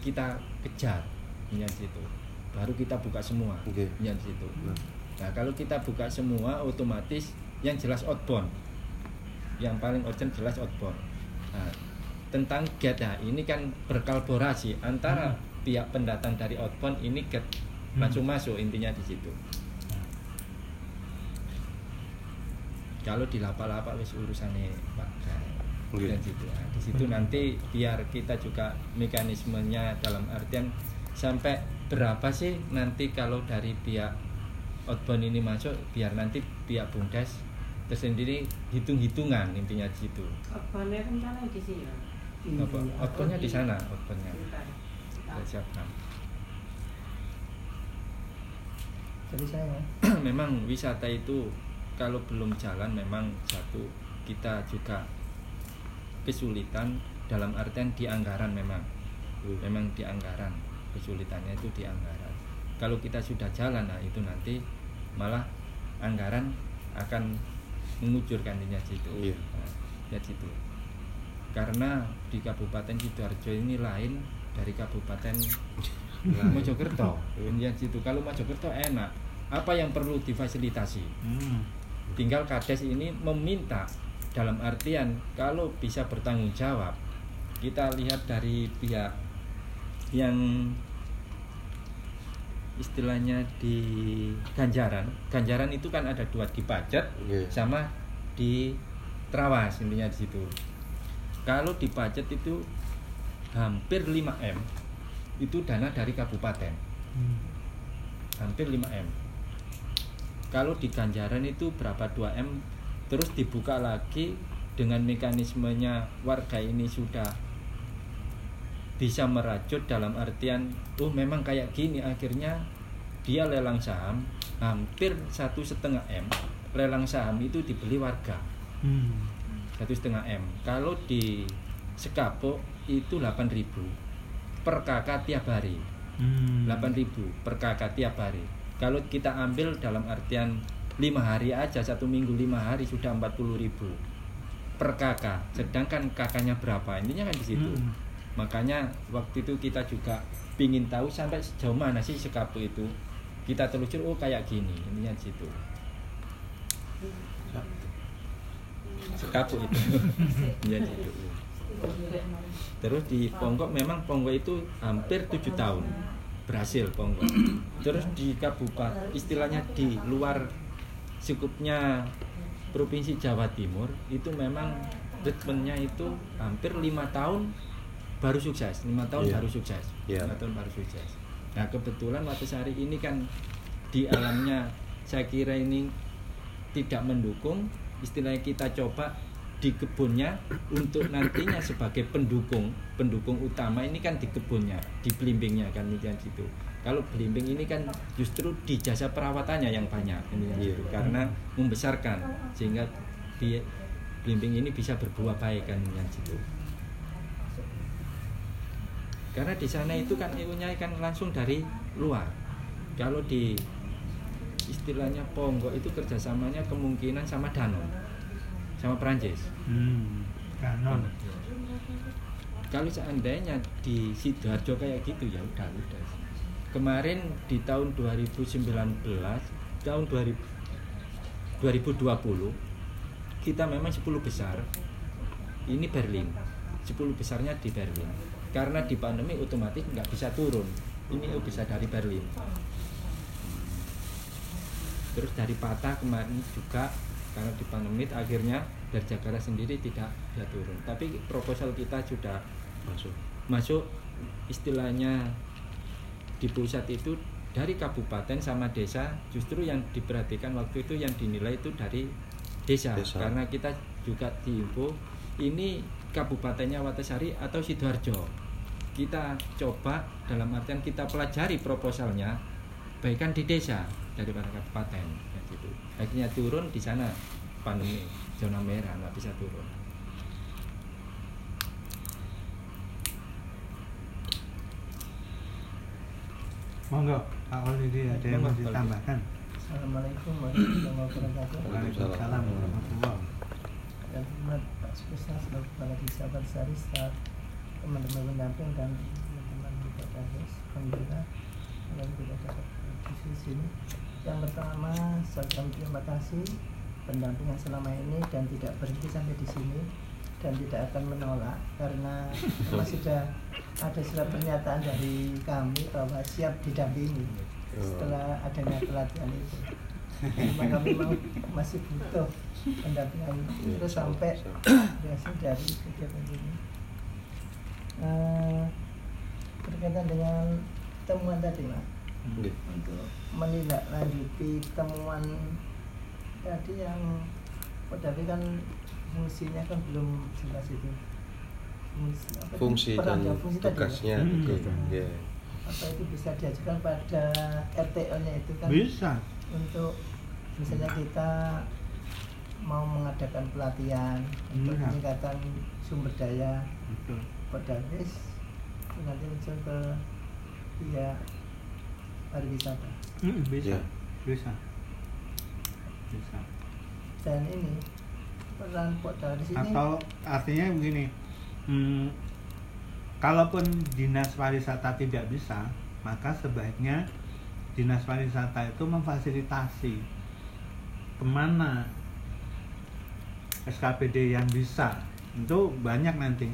kita kejar. Yang situ baru kita buka semua. Oke. yang situ Nah. Nah kalau kita buka semua otomatis yang jelas outbound yang paling urgent jelas outbound nah, tentang get nah, ini kan berkolaborasi antara pihak pendatang dari outbound ini get Hmm. langsung masuk intinya di situ kalau di lapa-lapa wis urusannya Pak Kai. Oke. dan situ Nah, di situ nanti biar kita juga mekanismenya dalam artian sampai berapa sih nanti kalau dari pihak outbound ini masuk biar nanti pihak bumdes tersendiri hitung-hitungan intinya di situ. Korbannya rencana di sini. apa? Outboundnya di sana outboundnya. Kita siapkan Jadi saya memang wisata itu kalau belum jalan memang satu kita juga kesulitan dalam artian di anggaran memang. Memang di anggaran kesulitannya itu di anggaran. Kalau kita sudah jalan nah itu nanti malah anggaran akan mengucurkan intinya situ Iya. Nah, ya situ karena di Kabupaten Sidoarjo ini lain dari Kabupaten Mojokerto. Ya situ kalau Mojokerto enak. Apa yang perlu difasilitasi? Hmm. tinggal kades ini meminta dalam artian kalau bisa bertanggung jawab kita lihat dari pihak yang istilahnya di Ganjaran. Ganjaran itu kan ada dua di Pacet Iya. sama di Trawas intinya di situ. Kalau di Pacet itu hampir 5 m itu dana dari kabupaten. Hmm. hampir 5 m. Kalau di Ganjaran itu berapa? 2 m. Terus dibuka lagi dengan mekanismenya warga ini sudah bisa merajut dalam artian oh memang kayak gini akhirnya dia lelang saham hampir satu setengah m lelang saham itu dibeli warga Hmm. satu setengah m kalau di Sekapo itu 8.000 per kakak tiap hari Hmm. 8.000 per kakak tiap hari. Kalau kita ambil dalam artian lima hari aja satu minggu lima hari sudah 40.000 per kakak. Sedangkan kakaknya berapa? Intinya kan di situ. Hmm. Makanya waktu itu kita juga pingin tahu sampai sejauh mana sih sekapu itu. Kita telusur oh kayak gini intinya di situ. Sekapu itu. Di situ. Terus di Ponggok memang Ponggok itu hampir tujuh tahun berhasil Ponggok. Terus di kabupaten istilahnya di luar cukupnya provinsi Jawa Timur itu memang ritmenya itu hampir lima tahun baru sukses lima tahun Iya. baru sukses Iya. lima tahun baru sukses nah kebetulan Watasari ini kan di alamnya saya kira ini tidak mendukung istilahnya kita coba di kebunnya untuk nantinya sebagai pendukung pendukung utama ini kan di kebunnya di belimbingnya kan ini kan situ kalau belimbing ini kan justru di jasa perawatannya yang banyak ini Iya. situ. karena membesarkan sehingga di belimbing ini bisa berbuah baik kan kan situ karena di sana itu kan ilmunya kan langsung dari luar. Kalau di istilahnya Ponggok itu kerjasamanya kemungkinan sama Danon sama Perancis. Hmm. Kanon. kalau seandainya di sidoarjo kayak gitu ya udah udah. Kemarin di tahun 2019 tahun 2000 2020 kita memang 10 besar. Ini Berlin. 10 besarnya di Berlin karena di pandemi otomatis nggak bisa turun. Ini bisa dari Berlin. Terus dari Patah kemarin juga karena di pandemi akhirnya dari Jakarta sendiri tidak bisa turun. Tapi proposal kita sudah masuk. Masuk istilahnya di pusat itu dari kabupaten sama desa justru yang diperhatikan waktu itu yang dinilai itu dari desa, Desa. karena kita juga diinfo ini kabupatennya Watasari atau sidoarjo. Kita coba dalam artian kita pelajari proposalnya baikkan di desa daripada kabupaten. Kayak gitu. Akhirnya turun di sana pandemi zona merah nggak bisa turun. Monggo, Pak Walidi ada yang mau ditambahkan? Assalamualaikum warahmatullahi wabarakatuh. Waalaikumsalam. warahmatullahi Dan selaku Kepala Desa Barsari, staf teman-teman pendamping dan teman-teman di Polres. Alhamdulillah, kalian tidak dapat di sini. Yang pertama, saya ucapkan terima kasih pendamping yang selama ini dan tidak berhenti sampai di sini dan tidak akan menolak karena sudah ada surat pernyataan dari kami bahwa siap didampingi setelah adanya pelatihan itu. Memang kami mau masih butuh pendampingan terus sampai hasil dari kegiatan ini. Eh, berkaitan dengan temuan tadi, Pak, Nggih. untuk menindaklanjuti temuan tadi yang tapi kan fungsinya kan belum jelas itu fungsi, apa fungsi dan fungsi tadi ya? tugasnya Hmm, betul. betul. Iya. apa itu bisa diajukan pada RTO-nya itu kan Bisa. Untuk misalnya kita mau mengadakan pelatihan untuk Iya. peningkatan sumber daya Betul. Itu nanti muncul ke ya pariwisata Mm, bisa. Iya. Bisa. Bisa. dan ini peran Podaris ini Atau artinya begini, hmm, kalaupun dinas pariwisata tidak bisa, maka sebaiknya dinas pariwisata itu memfasilitasi ke mana SKPD yang bisa itu banyak nanti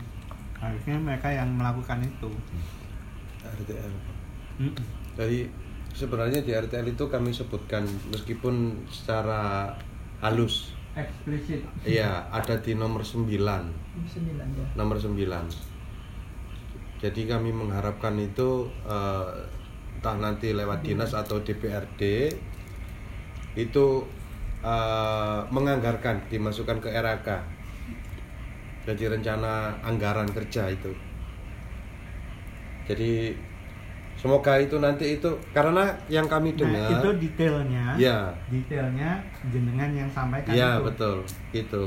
harusnya mereka yang melakukan itu RTL. Mm. Jadi sebenarnya di RTL itu kami sebutkan meskipun secara halus eksplisit Iya, ada di nomor 9. sembilan ya Nomor 9. Jadi kami mengharapkan itu eh, entah nanti lewat dinas atau DPRD itu eh, menganggarkan dimasukkan ke RAK. Jadi rencana anggaran kerja itu. Jadi semoga itu nanti itu karena yang kami nah, dengar itu detailnya Ya. detailnya jenengan yang sampaikan Iya itu. betul itu.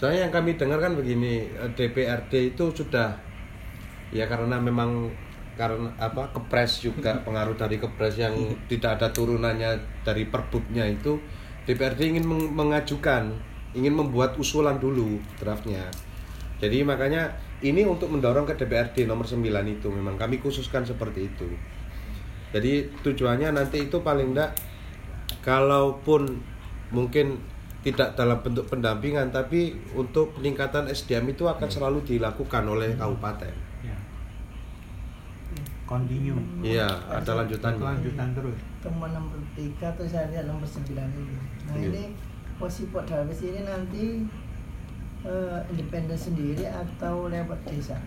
Soalnya yang kami dengar kan begini eh, DPRD itu sudah ya karena memang karena apa kepres juga pengaruh dari kepres yang tidak ada turunannya dari perbubnya itu DPRD ingin meng- mengajukan ingin membuat usulan dulu draftnya. Jadi makanya ini untuk mendorong ke DPRD nomor 9 itu memang kami khususkan seperti itu. Jadi tujuannya nanti itu paling enggak kalaupun mungkin tidak dalam bentuk pendampingan tapi untuk peningkatan SDM itu akan selalu dilakukan oleh kabupaten. Continue. Iya, ada lanjutannya. Lanjutan terus. temuan nomor tiga terus saya lihat nomor sembilan ini nah Iya. ini posisi Podaris ini nanti eh, independen sendiri atau lewat desa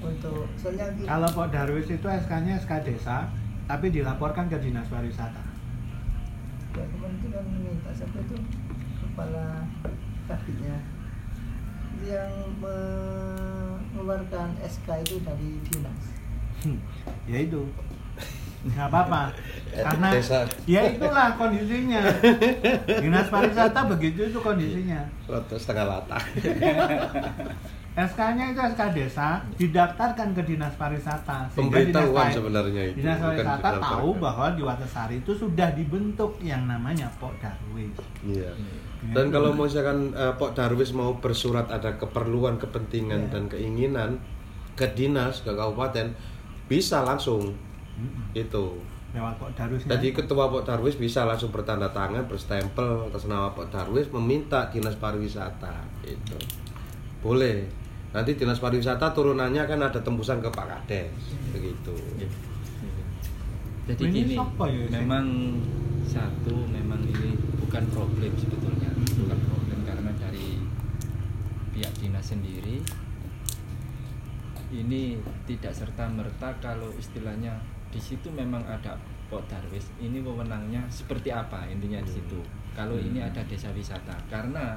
untuk soalnya Kalau Pak Darwis itu SK-nya SK desa, tapi dilaporkan ke dinas pariwisata. ya kemarin itu kan minta siapa itu kepala kabinnya yang mengeluarkan SK itu dari dinas Hmm, ya itu nggak apa-apa karena ya itulah kondisinya dinas pariwisata begitu itu kondisinya Rata setengah lata. SK-nya itu SK desa didaftarkan ke dinas pariwisata Pemberitahuan sebenarnya itu. dinas pariwisata tahu bahwa di Watasari itu sudah dibentuk yang namanya Pok Darwis Iya. Dan kalau misalkan eh, Pok Darwis mau bersurat ada keperluan, kepentingan Iya. dan keinginan ke dinas, ke kabupaten bisa langsung Mm-mm. itu. lewat kok darus Jadi ketua Pok Darwis bisa langsung bertanda tangan, berstempel atas nama Pok Darwis meminta dinas pariwisata itu. Boleh. Nanti dinas pariwisata turunannya kan ada tembusan ke Pak Kades begitu. Jadi Ini gini, ya, memang satu memang ini bukan problem sebetulnya, bukan problem karena dari pihak dinas sendiri ini tidak serta merta kalau istilahnya di situ memang ada Pok Darwis ini wewenangnya seperti apa intinya di situ. Kalau ini ada desa wisata karena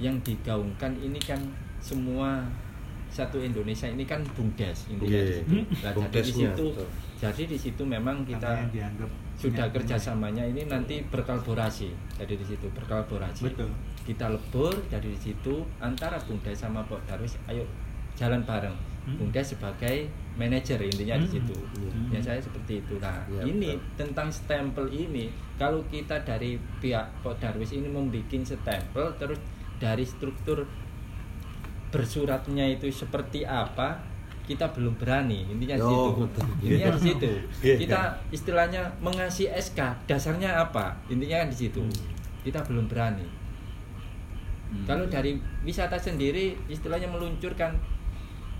yang digaungkan ini kan semua satu Indonesia ini kan bumdes intinya di Iya, situ. Nah, jadi di bumdesnya, situ betul. jadi di situ memang kita sudah kerjasamanya ini nanti berkolaborasi jadi di situ berkolaborasi Betul. kita lebur dari di situ antara Bumdes sama Pok Darwis ayo jalan bareng Hmm. Bumdes sebagai manajer intinya di Hmm. situ Hmm. ya saya seperti itu nah Ya, ini betul. tentang stempel ini kalau kita dari pihak Pok Darwis ini membuat stempel terus dari struktur bersuratnya itu seperti apa kita belum berani intinya di Oh, situ betul. intinya di situ Iya. kita istilahnya mengasih SK dasarnya apa intinya kan di situ kita belum berani kalau dari wisata sendiri istilahnya meluncurkan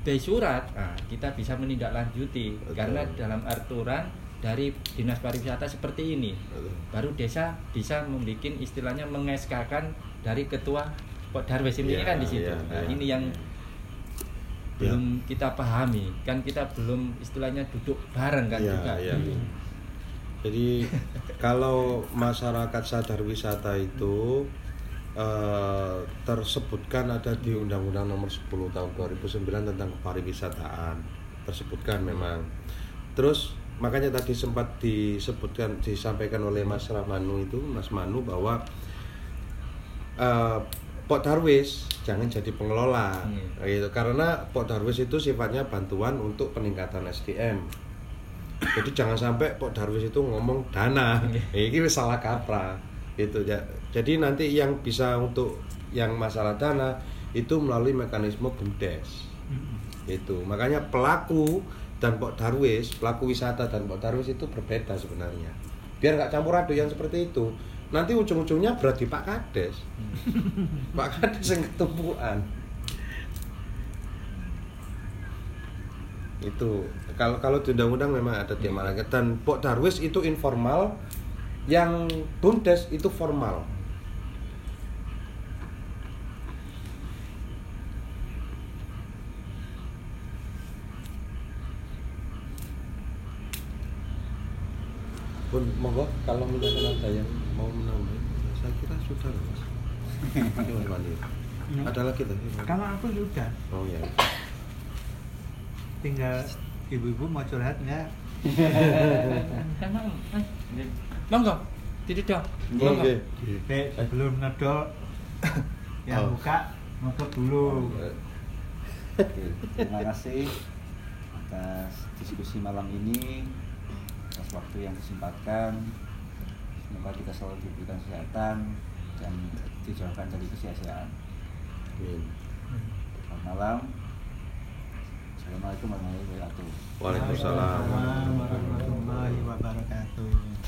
by surat nah, kita bisa menindaklanjuti Betul. karena dalam aturan dari dinas pariwisata seperti ini Betul. baru desa bisa membuat istilahnya mengeskakan dari ketua Pok Darwis ini Iya, kan di situ iya, nah, iya. ini yang Iya. belum kita pahami kan kita belum istilahnya duduk bareng kan Iya, juga iya. gitu. Jadi kalau masyarakat sadar wisata itu eh, tersebutkan ada di Undang-Undang Nomor 10 Tahun 2009 tentang pariwisataan. Tersebutkan memang. Terus makanya tadi sempat disebutkan disampaikan oleh Mas Ramanu itu Mas Manu bahwa eh, Pok Darwis jangan jadi pengelola. Hmm. gitu. Karena Pok Darwis itu sifatnya bantuan untuk peningkatan SDM jadi jangan sampai Pok Darwis itu ngomong dana. Ini wis salah kaprah. Gitu ya jadi nanti yang bisa untuk yang masalah dana itu melalui mekanisme bumdes. Itu. Makanya pelaku dan Pok Darwis pelaku wisata dan Pok Darwis itu berbeda sebenarnya. Biar nggak campur aduk yang seperti itu. Nanti ujung-ujungnya berat di Pak Kades. Pak Kades yang ketumpuan. Itu. Kalau kalau di undang-undang memang ada tema lagi dan Pok Darwis itu informal yang bumdes itu formal pun monggo kalau misalkan ada yang mau menambah saya kira sudah mas. Ada lagi tadi Kalau aku sudah, oh ya tinggal ibu-ibu mau curhat nggak? monggo tidak dong monggo. Sebelum ngedol yang Oh. buka nutup dulu. Oke, terima kasih atas diskusi malam ini, waktu yang disempatkan. Semoga kita selalu diberikan kesehatan dan dijauhkan dari kesia-siaan. Amin. Selamat malam. Assalamualaikum warahmatullahi wabarakatuh. Waalaikumsalam. Waalaikumsalam warahmatullahi wabarakatuh.